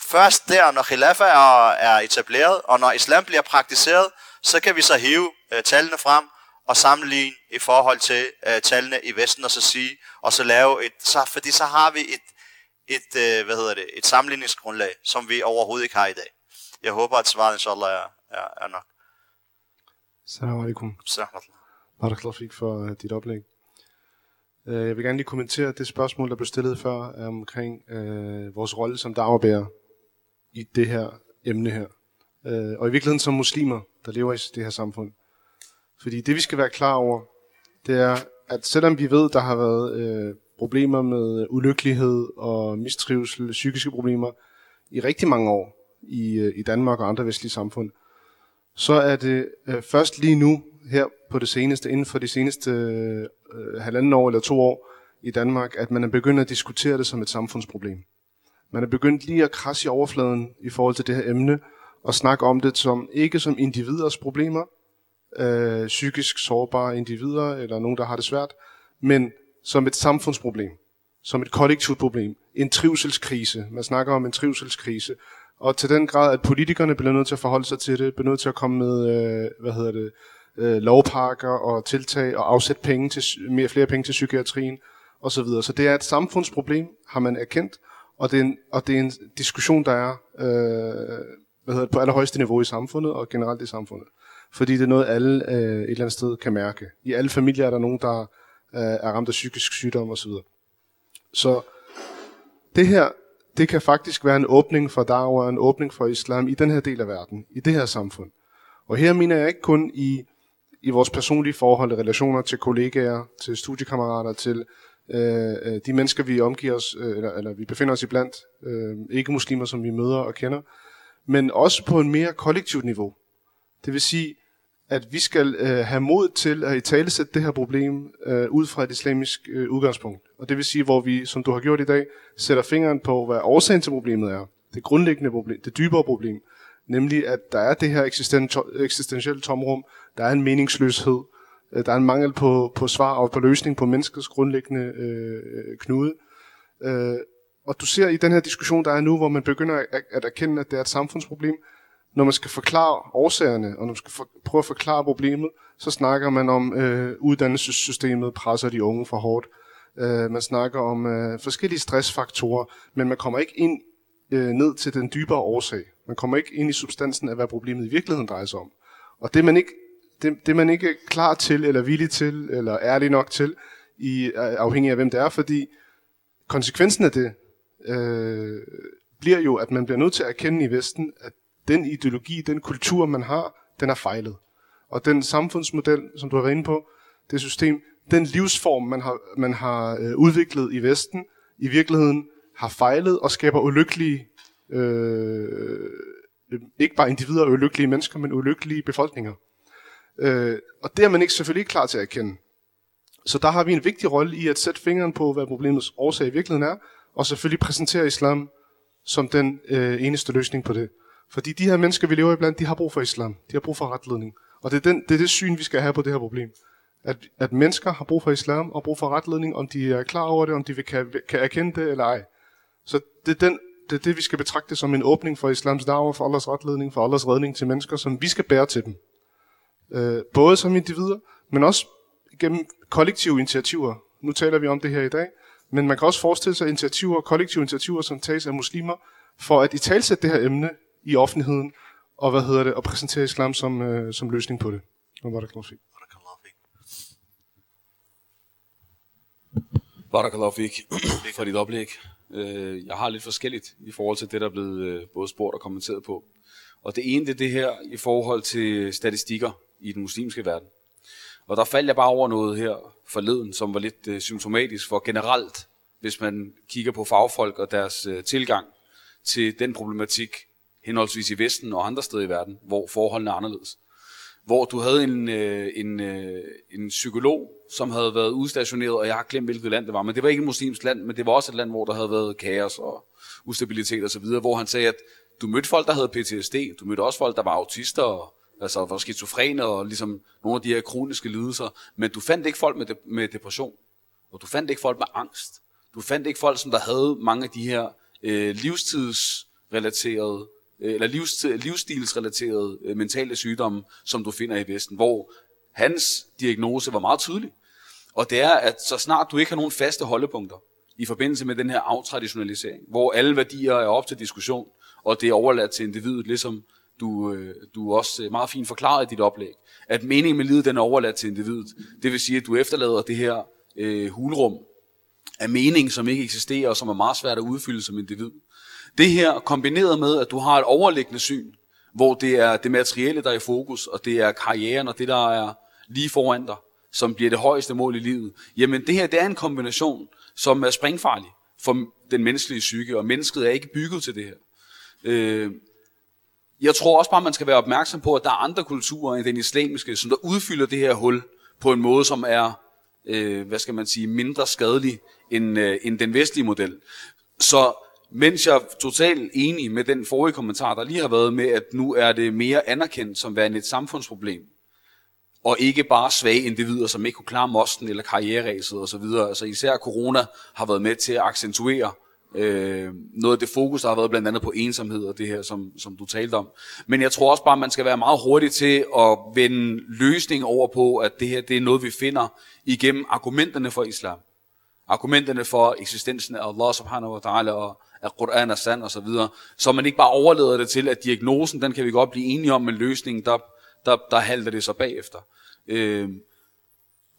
Speaker 2: Først der, når khilafa er, er etableret, og når islam bliver praktiseret, så kan vi så hive øh, tallene frem og sammenligne i forhold til øh, tallene i Vesten, og så sige, og så lave et, så, fordi så har vi et, et, øh, hvad hedder det, et sammenligningsgrundlag, som vi overhovedet ikke har i dag. Jeg håber, at svaret inshallah er, er, er nok.
Speaker 4: Salam alaikum.
Speaker 2: Salam
Speaker 4: Barakallah fik for uh, dit oplæg. Uh, jeg vil gerne lige kommentere det spørgsmål, der blev stillet før omkring uh, vores rolle som dagarbærer i det her emne her. Uh, og i virkeligheden som muslimer, der lever i det her samfund. Fordi det vi skal være klar over, det er, at selvom vi ved, der har været øh, problemer med ulykkelighed og mistrivsel, psykiske problemer i rigtig mange år i, øh, i Danmark og andre vestlige samfund, så er det øh, først lige nu, her på det seneste, inden for de seneste øh, halvanden år eller to år i Danmark, at man er begyndt at diskutere det som et samfundsproblem. Man er begyndt lige at krasse i overfladen i forhold til det her emne, og snakke om det som ikke som individers problemer, øh, psykisk sårbare individer, eller nogen, der har det svært, men som et samfundsproblem, som et kollektivt problem, en trivselskrise. Man snakker om en trivselskrise. Og til den grad, at politikerne bliver nødt til at forholde sig til det, bliver nødt til at komme med, øh, hvad hedder det, øh, lovpakker og tiltag og afsætte penge til, mere, flere penge til psykiatrien osv. Så, videre. så det er et samfundsproblem, har man erkendt, og det er en, og det er en diskussion, der er øh, hvad hedder det, på allerhøjeste niveau i samfundet og generelt i samfundet fordi det er noget, alle øh, et eller andet sted kan mærke. I alle familier er der nogen, der øh, er ramt af psykisk sygdom osv. Så det her, det kan faktisk være en åbning for Darwa, en åbning for islam i den her del af verden, i det her samfund. Og her mener jeg ikke kun i, i vores personlige forhold, relationer til kollegaer, til studiekammerater, til øh, øh, de mennesker, vi omgiver os, øh, eller, eller vi befinder os iblandt, øh, ikke-muslimer, som vi møder og kender, men også på en mere kollektivt niveau. Det vil sige, at vi skal øh, have mod til at i talesætte det her problem øh, ud fra et islamisk øh, udgangspunkt. Og det vil sige, hvor vi, som du har gjort i dag, sætter fingeren på, hvad årsagen til problemet er. Det grundlæggende problem, det dybere problem. Nemlig, at der er det her eksistentielle tomrum, der er en meningsløshed, øh, der er en mangel på, på svar og på løsning på menneskets grundlæggende øh, knude. Øh, og du ser i den her diskussion, der er nu, hvor man begynder at, at erkende, at det er et samfundsproblem, når man skal forklare årsagerne, og når man skal for, prøve at forklare problemet, så snakker man om, øh, uddannelsessystemet presser de unge for hårdt. Øh, man snakker om øh, forskellige stressfaktorer, men man kommer ikke ind øh, ned til den dybere årsag. Man kommer ikke ind i substansen af, hvad problemet i virkeligheden drejer sig om. Og det man ikke, det, det man ikke er klar til, eller villig til, eller ærlig nok til, i, afhængig af hvem det er, fordi konsekvensen af det øh, bliver jo, at man bliver nødt til at erkende i Vesten, at den ideologi, den kultur, man har, den er fejlet. Og den samfundsmodel, som du har været inde på, det system, den livsform, man har, man har øh, udviklet i Vesten, i virkeligheden har fejlet og skaber ulykkelige, øh, ikke bare individer og ulykkelige mennesker, men ulykkelige befolkninger. Øh, og det er man ikke selvfølgelig ikke klar til at erkende. Så der har vi en vigtig rolle i at sætte fingeren på, hvad problemets årsag i virkeligheden er, og selvfølgelig præsentere islam som den øh, eneste løsning på det. Fordi de her mennesker, vi lever iblandt, de har brug for islam. De har brug for retledning. Og det er, den, det, er det syn, vi skal have på det her problem. At, at mennesker har brug for islam og brug for retledning, om de er klar over det, om de vil, kan, kan erkende det eller ej. Så det er, den, det er det, vi skal betragte som en åbning for islams dager, for Allahs retledning, for Allahs redning til mennesker, som vi skal bære til dem. Øh, både som individer, men også gennem kollektive initiativer. Nu taler vi om det her i dag, Men man kan også forestille sig initiativer, kollektive initiativer, som tages af muslimer, for at i talsætte det her emne i offentligheden, og hvad hedder det, og præsentere islam som, øh, som løsning på det. Og der fik.
Speaker 5: Barakallahu fik for dit oplæg. Øh, jeg har lidt forskelligt i forhold til det, der er blevet øh, både spurgt og kommenteret på. Og det ene det er det her i forhold til statistikker i den muslimske verden. Og der faldt jeg bare over noget her forleden, som var lidt øh, symptomatisk for generelt, hvis man kigger på fagfolk og deres øh, tilgang til den problematik, henholdsvis i Vesten og andre steder i verden, hvor forholdene er anderledes hvor du havde en, øh, en, øh, en psykolog, som havde været udstationeret, og jeg har glemt, hvilket land det var, men det var ikke et muslimsk land, men det var også et land, hvor der havde været kaos og ustabilitet osv., hvor han sagde, at du mødte folk, der havde PTSD, du mødte også folk, der var autister, og, altså var skizofrene og ligesom nogle af de her kroniske lidelser, men du fandt ikke folk med, de, med depression, og du fandt ikke folk med angst. Du fandt ikke folk, som der havde mange af de her øh, livstidsrelaterede Øh, eller livs, livsstilsrelaterede øh, mentale sygdomme, som du finder i Vesten, hvor hans diagnose var meget tydelig. Og det er, at så snart du ikke har nogen faste holdepunkter i forbindelse med den her aftraditionalisering, hvor alle værdier er op til diskussion, og det er overladt til individet, ligesom du, øh, du også meget fint forklaret i dit oplæg, at meningen med livet den er overladt til individet. Det vil sige, at du efterlader det her øh, hulrum af mening, som ikke eksisterer, og som er meget svært at udfylde som individ. Det her kombineret med, at du har et overliggende syn, hvor det er det materielle, der er i fokus, og det er karrieren og det, der er lige foran dig, som bliver det højeste mål i livet. Jamen det her, det er en kombination, som er springfarlig for den menneskelige psyke, og mennesket er ikke bygget til det her. Øh, jeg tror også bare, man skal være opmærksom på, at der er andre kulturer end den islamiske, som der udfylder det her hul på en måde, som er, øh, hvad skal man sige, mindre skadelig end, øh, end den vestlige model. Så mens jeg er totalt enig med den forrige kommentar, der lige har været med, at nu er det mere anerkendt som værende et samfundsproblem, og ikke bare svage individer, som ikke kunne klare mosten eller karriereræset osv. Altså især corona har været med til at accentuere øh, noget af det fokus, der har været blandt andet på ensomhed og det her, som, som du talte om. Men jeg tror også bare, at man skal være meget hurtig til at vende løsning over på, at det her det er noget, vi finder igennem argumenterne for islam. Argumenterne for eksistensen af Allah subhanahu wa ta'ala og at Quran er sand og så videre, så man ikke bare overlader det til, at diagnosen, den kan vi godt blive enige om, men løsningen, der, der, der halter det så bagefter. Øh,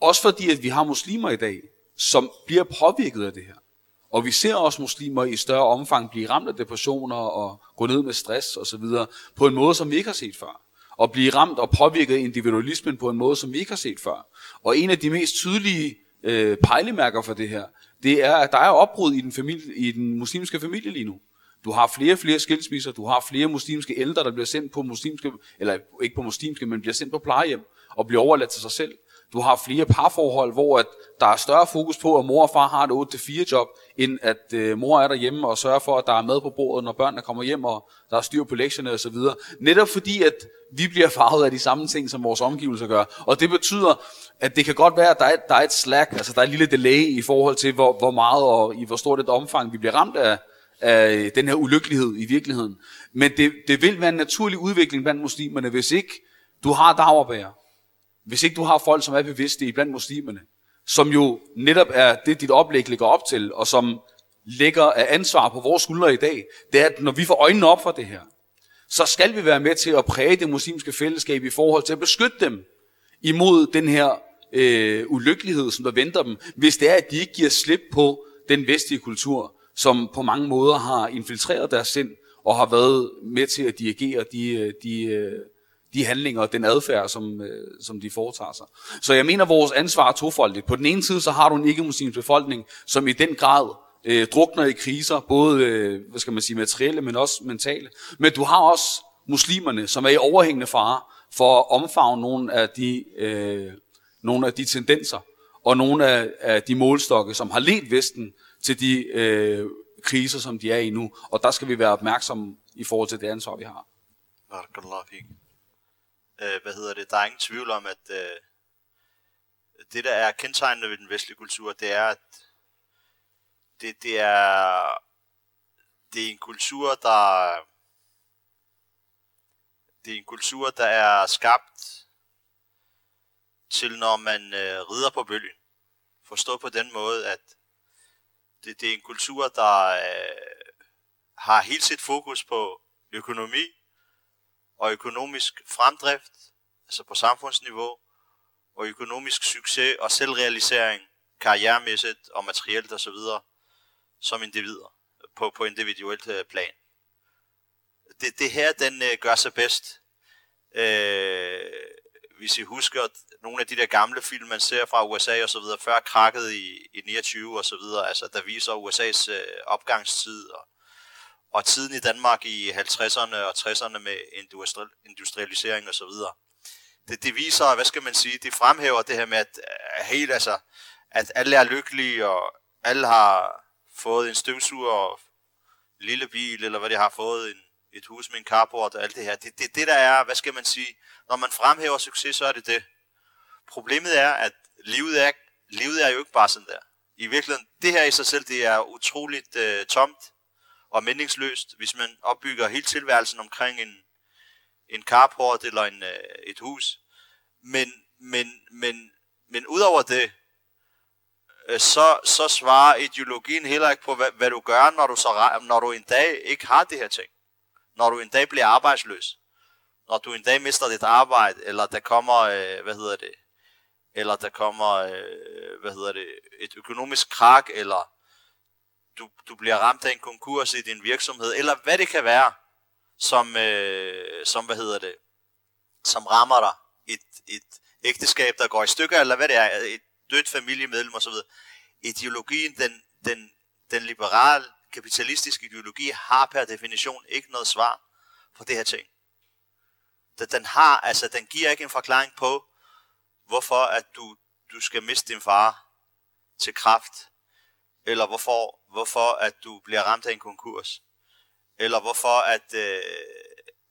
Speaker 5: også fordi, at vi har muslimer i dag, som bliver påvirket af det her. Og vi ser også muslimer i større omfang blive ramt af depressioner og gå ned med stress og så videre, på en måde, som vi ikke har set før. Og blive ramt og påvirket af individualismen på en måde, som vi ikke har set før. Og en af de mest tydelige øh, pejlemærker for det her, det er, at der er opbrud i den, familie, i den muslimske familie lige nu. Du har flere og flere skilsmisser, du har flere muslimske ældre, der bliver sendt på muslimske, eller ikke på muslimske, men bliver sendt på plejehjem og bliver overladt til sig selv. Du har flere parforhold, hvor at der er større fokus på, at mor og far har et 8-4 job, end at øh, mor er derhjemme og sørger for, at der er mad på bordet, når børnene kommer hjem, og der er styr på lektierne osv. Netop fordi, at vi bliver farvet af de samme ting, som vores omgivelser gør. Og det betyder, at det kan godt være, at der er, der er et slack, altså der er et lille delay i forhold til, hvor, hvor meget og i hvor stort et omfang vi bliver ramt af, af den her ulykkelighed i virkeligheden. Men det, det vil være en naturlig udvikling blandt muslimerne, hvis ikke du har dagerbærer, hvis ikke du har folk, som er bevidste i blandt muslimerne, som jo netop er det, dit oplæg ligger op til, og som lægger af ansvar på vores skuldre i dag, det er, at når vi får øjnene op for det her, så skal vi være med til at præge det muslimske fællesskab i forhold til at beskytte dem imod den her øh, ulykkelighed, som der venter dem, hvis det er, at de ikke giver slip på den vestlige kultur, som på mange måder har infiltreret deres sind, og har været med til at dirigere de, øh, de, øh, de handlinger og den adfærd, som, øh, som de foretager sig. Så jeg mener, vores ansvar er tofoldigt. På den ene side, så har du en ikke-muslimsk befolkning, som i den grad øh, drukner i kriser, både øh, hvad skal man sige, materielle, men også mentale. Men du har også muslimerne, som er i overhængende fare for at omfavne nogle af de, øh, nogle af de tendenser, og nogle af, af de målstokke, som har ledt Vesten til de øh, kriser, som de er i nu. Og der skal vi være opmærksomme i forhold til det ansvar, vi har.
Speaker 2: Barakallah øh, hvad hedder det, der er ingen tvivl om, at øh, det, der er kendetegnende ved den vestlige kultur, det er, at det, det er, det er en kultur, der det er en kultur, der er skabt til, når man øh, rider på bølgen. Forstå på den måde, at Det, det er en kultur, der øh, har helt sit fokus på økonomi og økonomisk fremdrift, altså på samfundsniveau, og økonomisk succes og selvrealisering, karrieremæssigt og materielt osv., som individer på, på individuelt øh, plan. Det, det her, den øh, gør sig bedst. Øh, hvis I husker nogle af de der gamle film, man ser fra USA og så videre, før krakket i, i 29 og så videre, altså der viser USA's øh, opgangstid og, og tiden i Danmark i 50'erne og 60'erne med industrialisering og så videre. Det, det viser, hvad skal man sige, det fremhæver det her med, at, at helt, altså, at alle er lykkelige, og alle har fået en støvsuger og en lille bil, eller hvad de har fået, en, et hus med en carport og alt det her. Det det, det, der er, hvad skal man sige, når man fremhæver succes, så er det det. Problemet er, at livet er, livet er jo ikke bare sådan der. I virkeligheden, det her i sig selv, det er utroligt øh, tomt og meningsløst, hvis man opbygger hele tilværelsen omkring en, en carport eller en, øh, et hus. Men, men, men, men udover det, øh, så, så svarer ideologien heller ikke på, hvad, hvad du gør, når du, så, når du en dag ikke har det her ting. Når du en dag bliver arbejdsløs. Når du en dag mister dit arbejde, eller der kommer, øh, hvad hedder det, eller der kommer, øh, hvad hedder det, et økonomisk krak, eller du, du bliver ramt af en konkurs i din virksomhed, eller hvad det kan være, som, øh, som hvad hedder det, som rammer dig. Et, et ægteskab, der går i stykker, eller hvad det er, et dødt familiemedlem osv. Ideologien, den, den, den liberale, kapitalistiske ideologi, har per definition ikke noget svar på det her ting. Den har, altså, den giver ikke en forklaring på, hvorfor at du, du skal miste din far til kraft, eller hvorfor, hvorfor at du bliver ramt af en konkurs, eller hvorfor at, øh,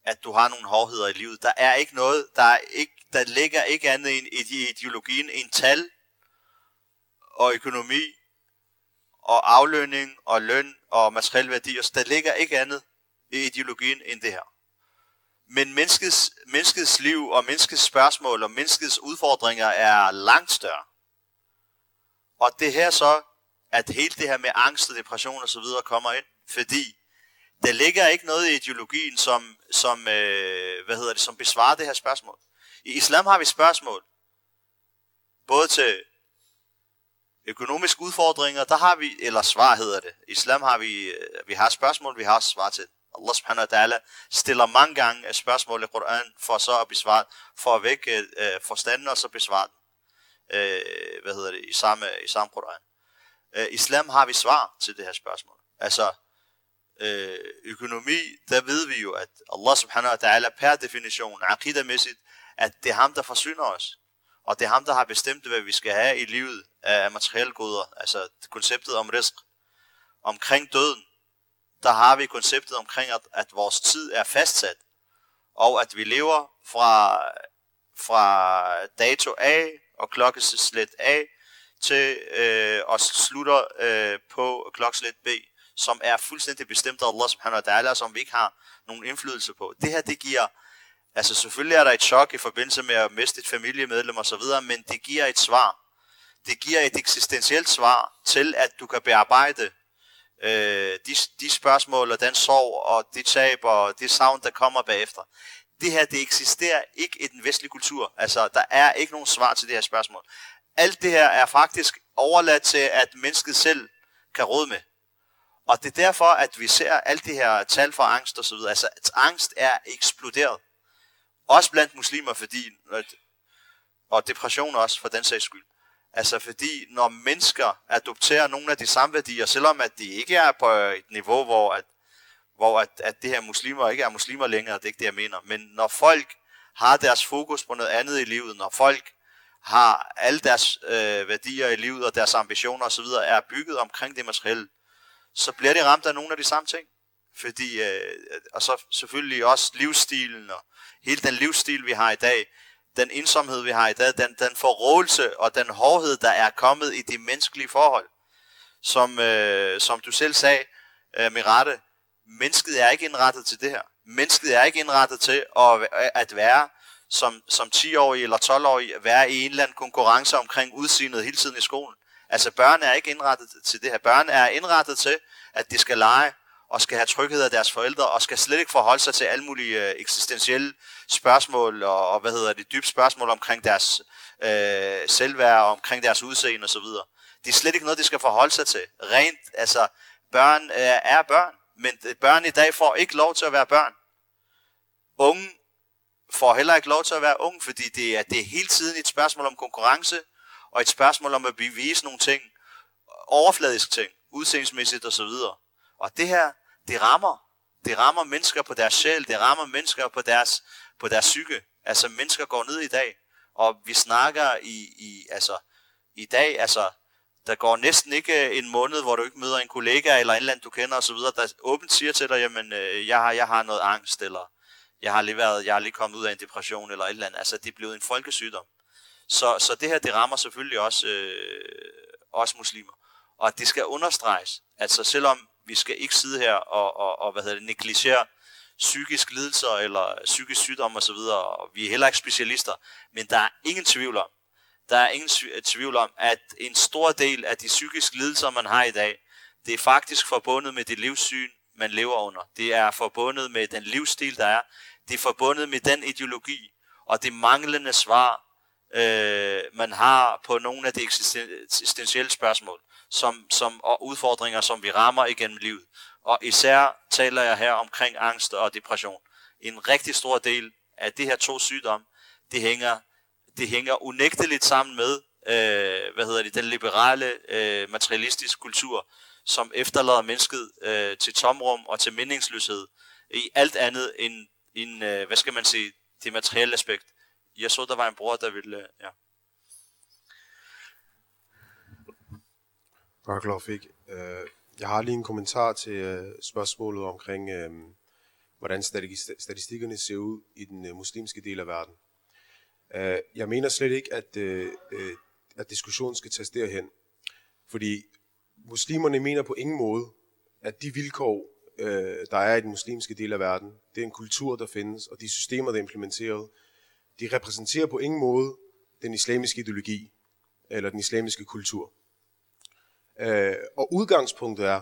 Speaker 2: at du har nogle hårdheder i livet. Der er ikke noget, der, er ikke, der ligger ikke andet i ideologien en tal og økonomi og aflønning og løn og materiel værdi. Så der ligger ikke andet i ideologien end det her. Men menneskets, menneskets liv og menneskets spørgsmål og menneskets udfordringer er langt større. Og det her så, at hele det her med angst og depression og så videre kommer ind, fordi der ligger ikke noget i ideologien, som, som, øh, hvad hedder det, som besvarer det her spørgsmål. I islam har vi spørgsmål, både til økonomiske udfordringer, der har vi, eller svar hedder det. I islam har vi, øh, vi har spørgsmål, vi har svar til. Allah subhanahu wa ta'ala stiller mange gange øh, spørgsmål i Koranen, for så at besvare, for at vække øh, forstanden og så besvare den. Øh, hvad hedder det, i samme, i samme Koran. Øh, islam har vi svar til det her spørgsmål. Altså, øh, økonomi, der ved vi jo, at Allah subhanahu wa ta'ala per definition, akidamæssigt, at det er ham, der forsyner os. Og det er ham, der har bestemt, hvad vi skal have i livet af materielle goder. Altså konceptet om risk. Omkring døden, der har vi konceptet omkring, at, at vores tid er fastsat. Og at vi lever fra, fra dato A og klokkeslæt A til øh, og slutter øh, på klokslet B som er fuldstændig bestemt af Allah subhanahu wa ta'ala, som vi ikke har nogen indflydelse på. Det her, det giver, altså selvfølgelig er der et chok i forbindelse med at miste et familiemedlem og så videre, men det giver et svar. Det giver et eksistentielt svar til, at du kan bearbejde øh, de, de spørgsmål og den sorg og det tab og det savn, der kommer bagefter. Det her, det eksisterer ikke i den vestlige kultur. Altså, der er ikke nogen svar til det her spørgsmål. Alt det her er faktisk overladt til, at mennesket selv kan råde med. Og det er derfor, at vi ser alle de her tal for angst og så videre. Altså, at angst er eksploderet. Også blandt muslimer, fordi, og depression også for den sags skyld. Altså fordi, når mennesker adopterer nogle af de samme værdier, selvom at de ikke er på et niveau, hvor, at, hvor at, at det her muslimer ikke er muslimer længere, det er ikke det, jeg mener. Men når folk har deres fokus på noget andet i livet, når folk har alle deres øh, værdier i livet og deres ambitioner osv. er bygget omkring det materielle, så bliver de ramt af nogle af de samme ting. Fordi, øh, og så selvfølgelig også livsstilen og hele den livsstil, vi har i dag, den ensomhed, vi har i dag, den, den forrådelse og den hårdhed, der er kommet i de menneskelige forhold. Som, øh, som du selv sagde, øh, Mirate, mennesket er ikke indrettet til det her. Mennesket er ikke indrettet til at, at være som, som 10-årig eller 12-årig, være i en eller anden konkurrence omkring udseendet hele tiden i skolen. Altså børn er ikke indrettet til det her. Børn er indrettet til, at de skal lege, og skal have tryghed af deres forældre, og skal slet ikke forholde sig til alle mulige øh, eksistentielle spørgsmål, og, og hvad hedder det, dybe spørgsmål omkring deres øh, selvværd, og omkring deres udseende osv. Det er slet ikke noget, de skal forholde sig til. Rent, altså, børn er, er børn, men øh, børn i dag får ikke lov til at være børn. Unge får heller ikke lov til at være ung, fordi det er, det er hele tiden et spørgsmål om konkurrence, og et spørgsmål om at bevise nogle ting, overfladiske ting, udseendsmæssigt osv. Og det her, det rammer. Det rammer mennesker på deres sjæl, det rammer mennesker på deres, på deres psyke. Altså mennesker går ned i dag, og vi snakker i, i, altså, i dag, altså, der går næsten ikke øh, en måned, hvor du ikke møder en kollega eller en eller anden, du kender osv., der åbent siger til dig, jamen, øh, jeg, har, jeg har noget angst, eller jeg har lige, været, jeg har lige kommet ud af en depression, eller et eller andet. Altså, det er blevet en folkesygdom. Så, så det her, det rammer selvfølgelig også, øh, også muslimer. Og det skal understreges, altså selvom vi skal ikke sidde her og, og, og hvad hedder det, negligere psykisk lidelser eller psykisk sygdom osv., og vi er heller ikke specialister, men der er ingen tvivl om, der er ingen tvivl om, at en stor del af de psykiske lidelser, man har i dag, det er faktisk forbundet med det livssyn, man lever under. Det er forbundet med den livsstil, der er. Det er forbundet med den ideologi og det manglende svar, øh, man har på nogle af de eksistentielle spørgsmål som, som, og udfordringer, som vi rammer igennem livet. Og især taler jeg her omkring angst og depression. En rigtig stor del af det her to sygdomme, det hænger, det hænger unægteligt sammen med, øh, hvad hedder det, den liberale øh, materialistiske kultur, som efterlader mennesket øh, til tomrum og til meningsløshed i alt andet end, end øh, hvad skal man sige, det materielle aspekt. Jeg så, der var en bror, der ville, øh, ja.
Speaker 6: Baraklov Øh, Jeg har lige en kommentar til øh, spørgsmålet omkring, øh, hvordan statistikkerne ser ud i den øh, muslimske del af verden. Øh, jeg mener slet ikke, at, øh, øh, at diskussionen skal tages derhen. Fordi muslimerne mener på ingen måde, at de vilkår, øh, der er i den muslimske del af verden, det er en kultur, der findes, og de systemer, der er implementeret, de repræsenterer på ingen måde den islamiske ideologi eller den islamiske kultur. Øh, og udgangspunktet er,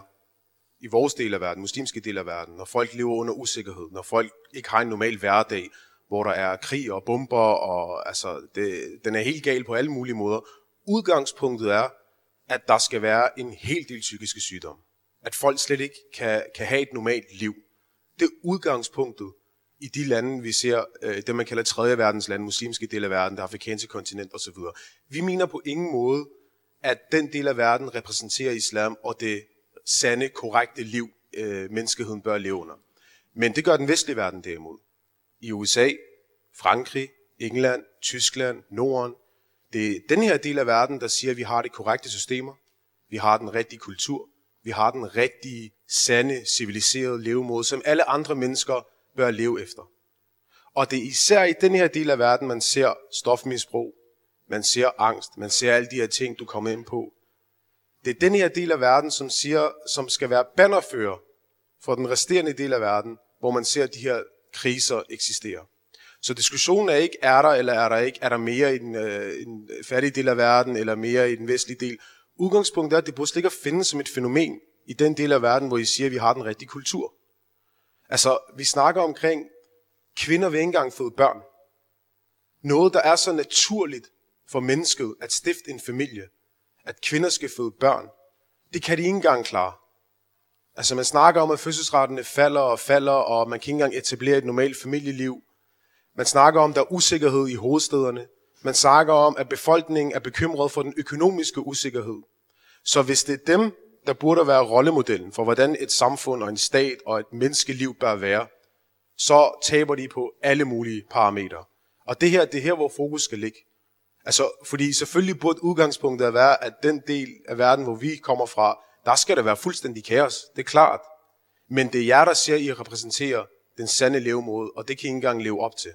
Speaker 6: i vores del af verden, muslimske del af verden, når folk lever under usikkerhed, når folk ikke har en normal hverdag, hvor der er krig og bomber, og altså, det, den er helt gal på alle mulige måder. Udgangspunktet er, at der skal være en hel del psykiske sygdomme. At folk slet ikke kan, kan have et normalt liv. Det er udgangspunktet i de lande, vi ser, øh, det man kalder tredje verdens lande, muslimske del af verden, det afrikanske kontinent osv. Vi mener på ingen måde, at den del af verden repræsenterer islam og det sande, korrekte liv, øh, menneskeheden bør leve under. Men det gør den vestlige verden derimod. I USA, Frankrig, England, Tyskland, Norden. Det er den her del af verden, der siger, at vi har de korrekte systemer, vi har den rigtige kultur, vi har den rigtige, sande, civiliserede levemåde, som alle andre mennesker bør leve efter. Og det er især i den her del af verden, man ser stofmisbrug, man ser angst, man ser alle de her ting, du kommer ind på. Det er den her del af verden, som, siger, som skal være bannerfører for den resterende del af verden, hvor man ser, de her kriser eksisterer. Så diskussionen er ikke, er der eller er der ikke, er der mere i den, øh, en fattige del af verden, eller mere i den vestlige del. Udgangspunktet er, at det burde slet ikke at finde som et fænomen i den del af verden, hvor I siger, at vi har den rigtige kultur. Altså, vi snakker omkring, kvinder vil ikke engang fået børn. Noget, der er så naturligt, for mennesket at stifte en familie, at kvinder skal føde børn, det kan de ikke engang klare. Altså man snakker om, at fødselsrettene falder og falder, og man kan ikke engang etablere et normalt familieliv. Man snakker om, at der er usikkerhed i hovedstederne. Man snakker om, at befolkningen er bekymret for den økonomiske usikkerhed. Så hvis det er dem, der burde være rollemodellen for, hvordan et samfund og en stat og et menneskeliv bør være, så taber de på alle mulige parametre. Og det her, det er her, hvor fokus skal ligge. Altså, fordi selvfølgelig burde udgangspunktet være, at den del af verden, hvor vi kommer fra, der skal der være fuldstændig kaos. Det er klart. Men det er jer, der ser, I repræsenterer den sande levemåde, og det kan I ikke engang leve op til.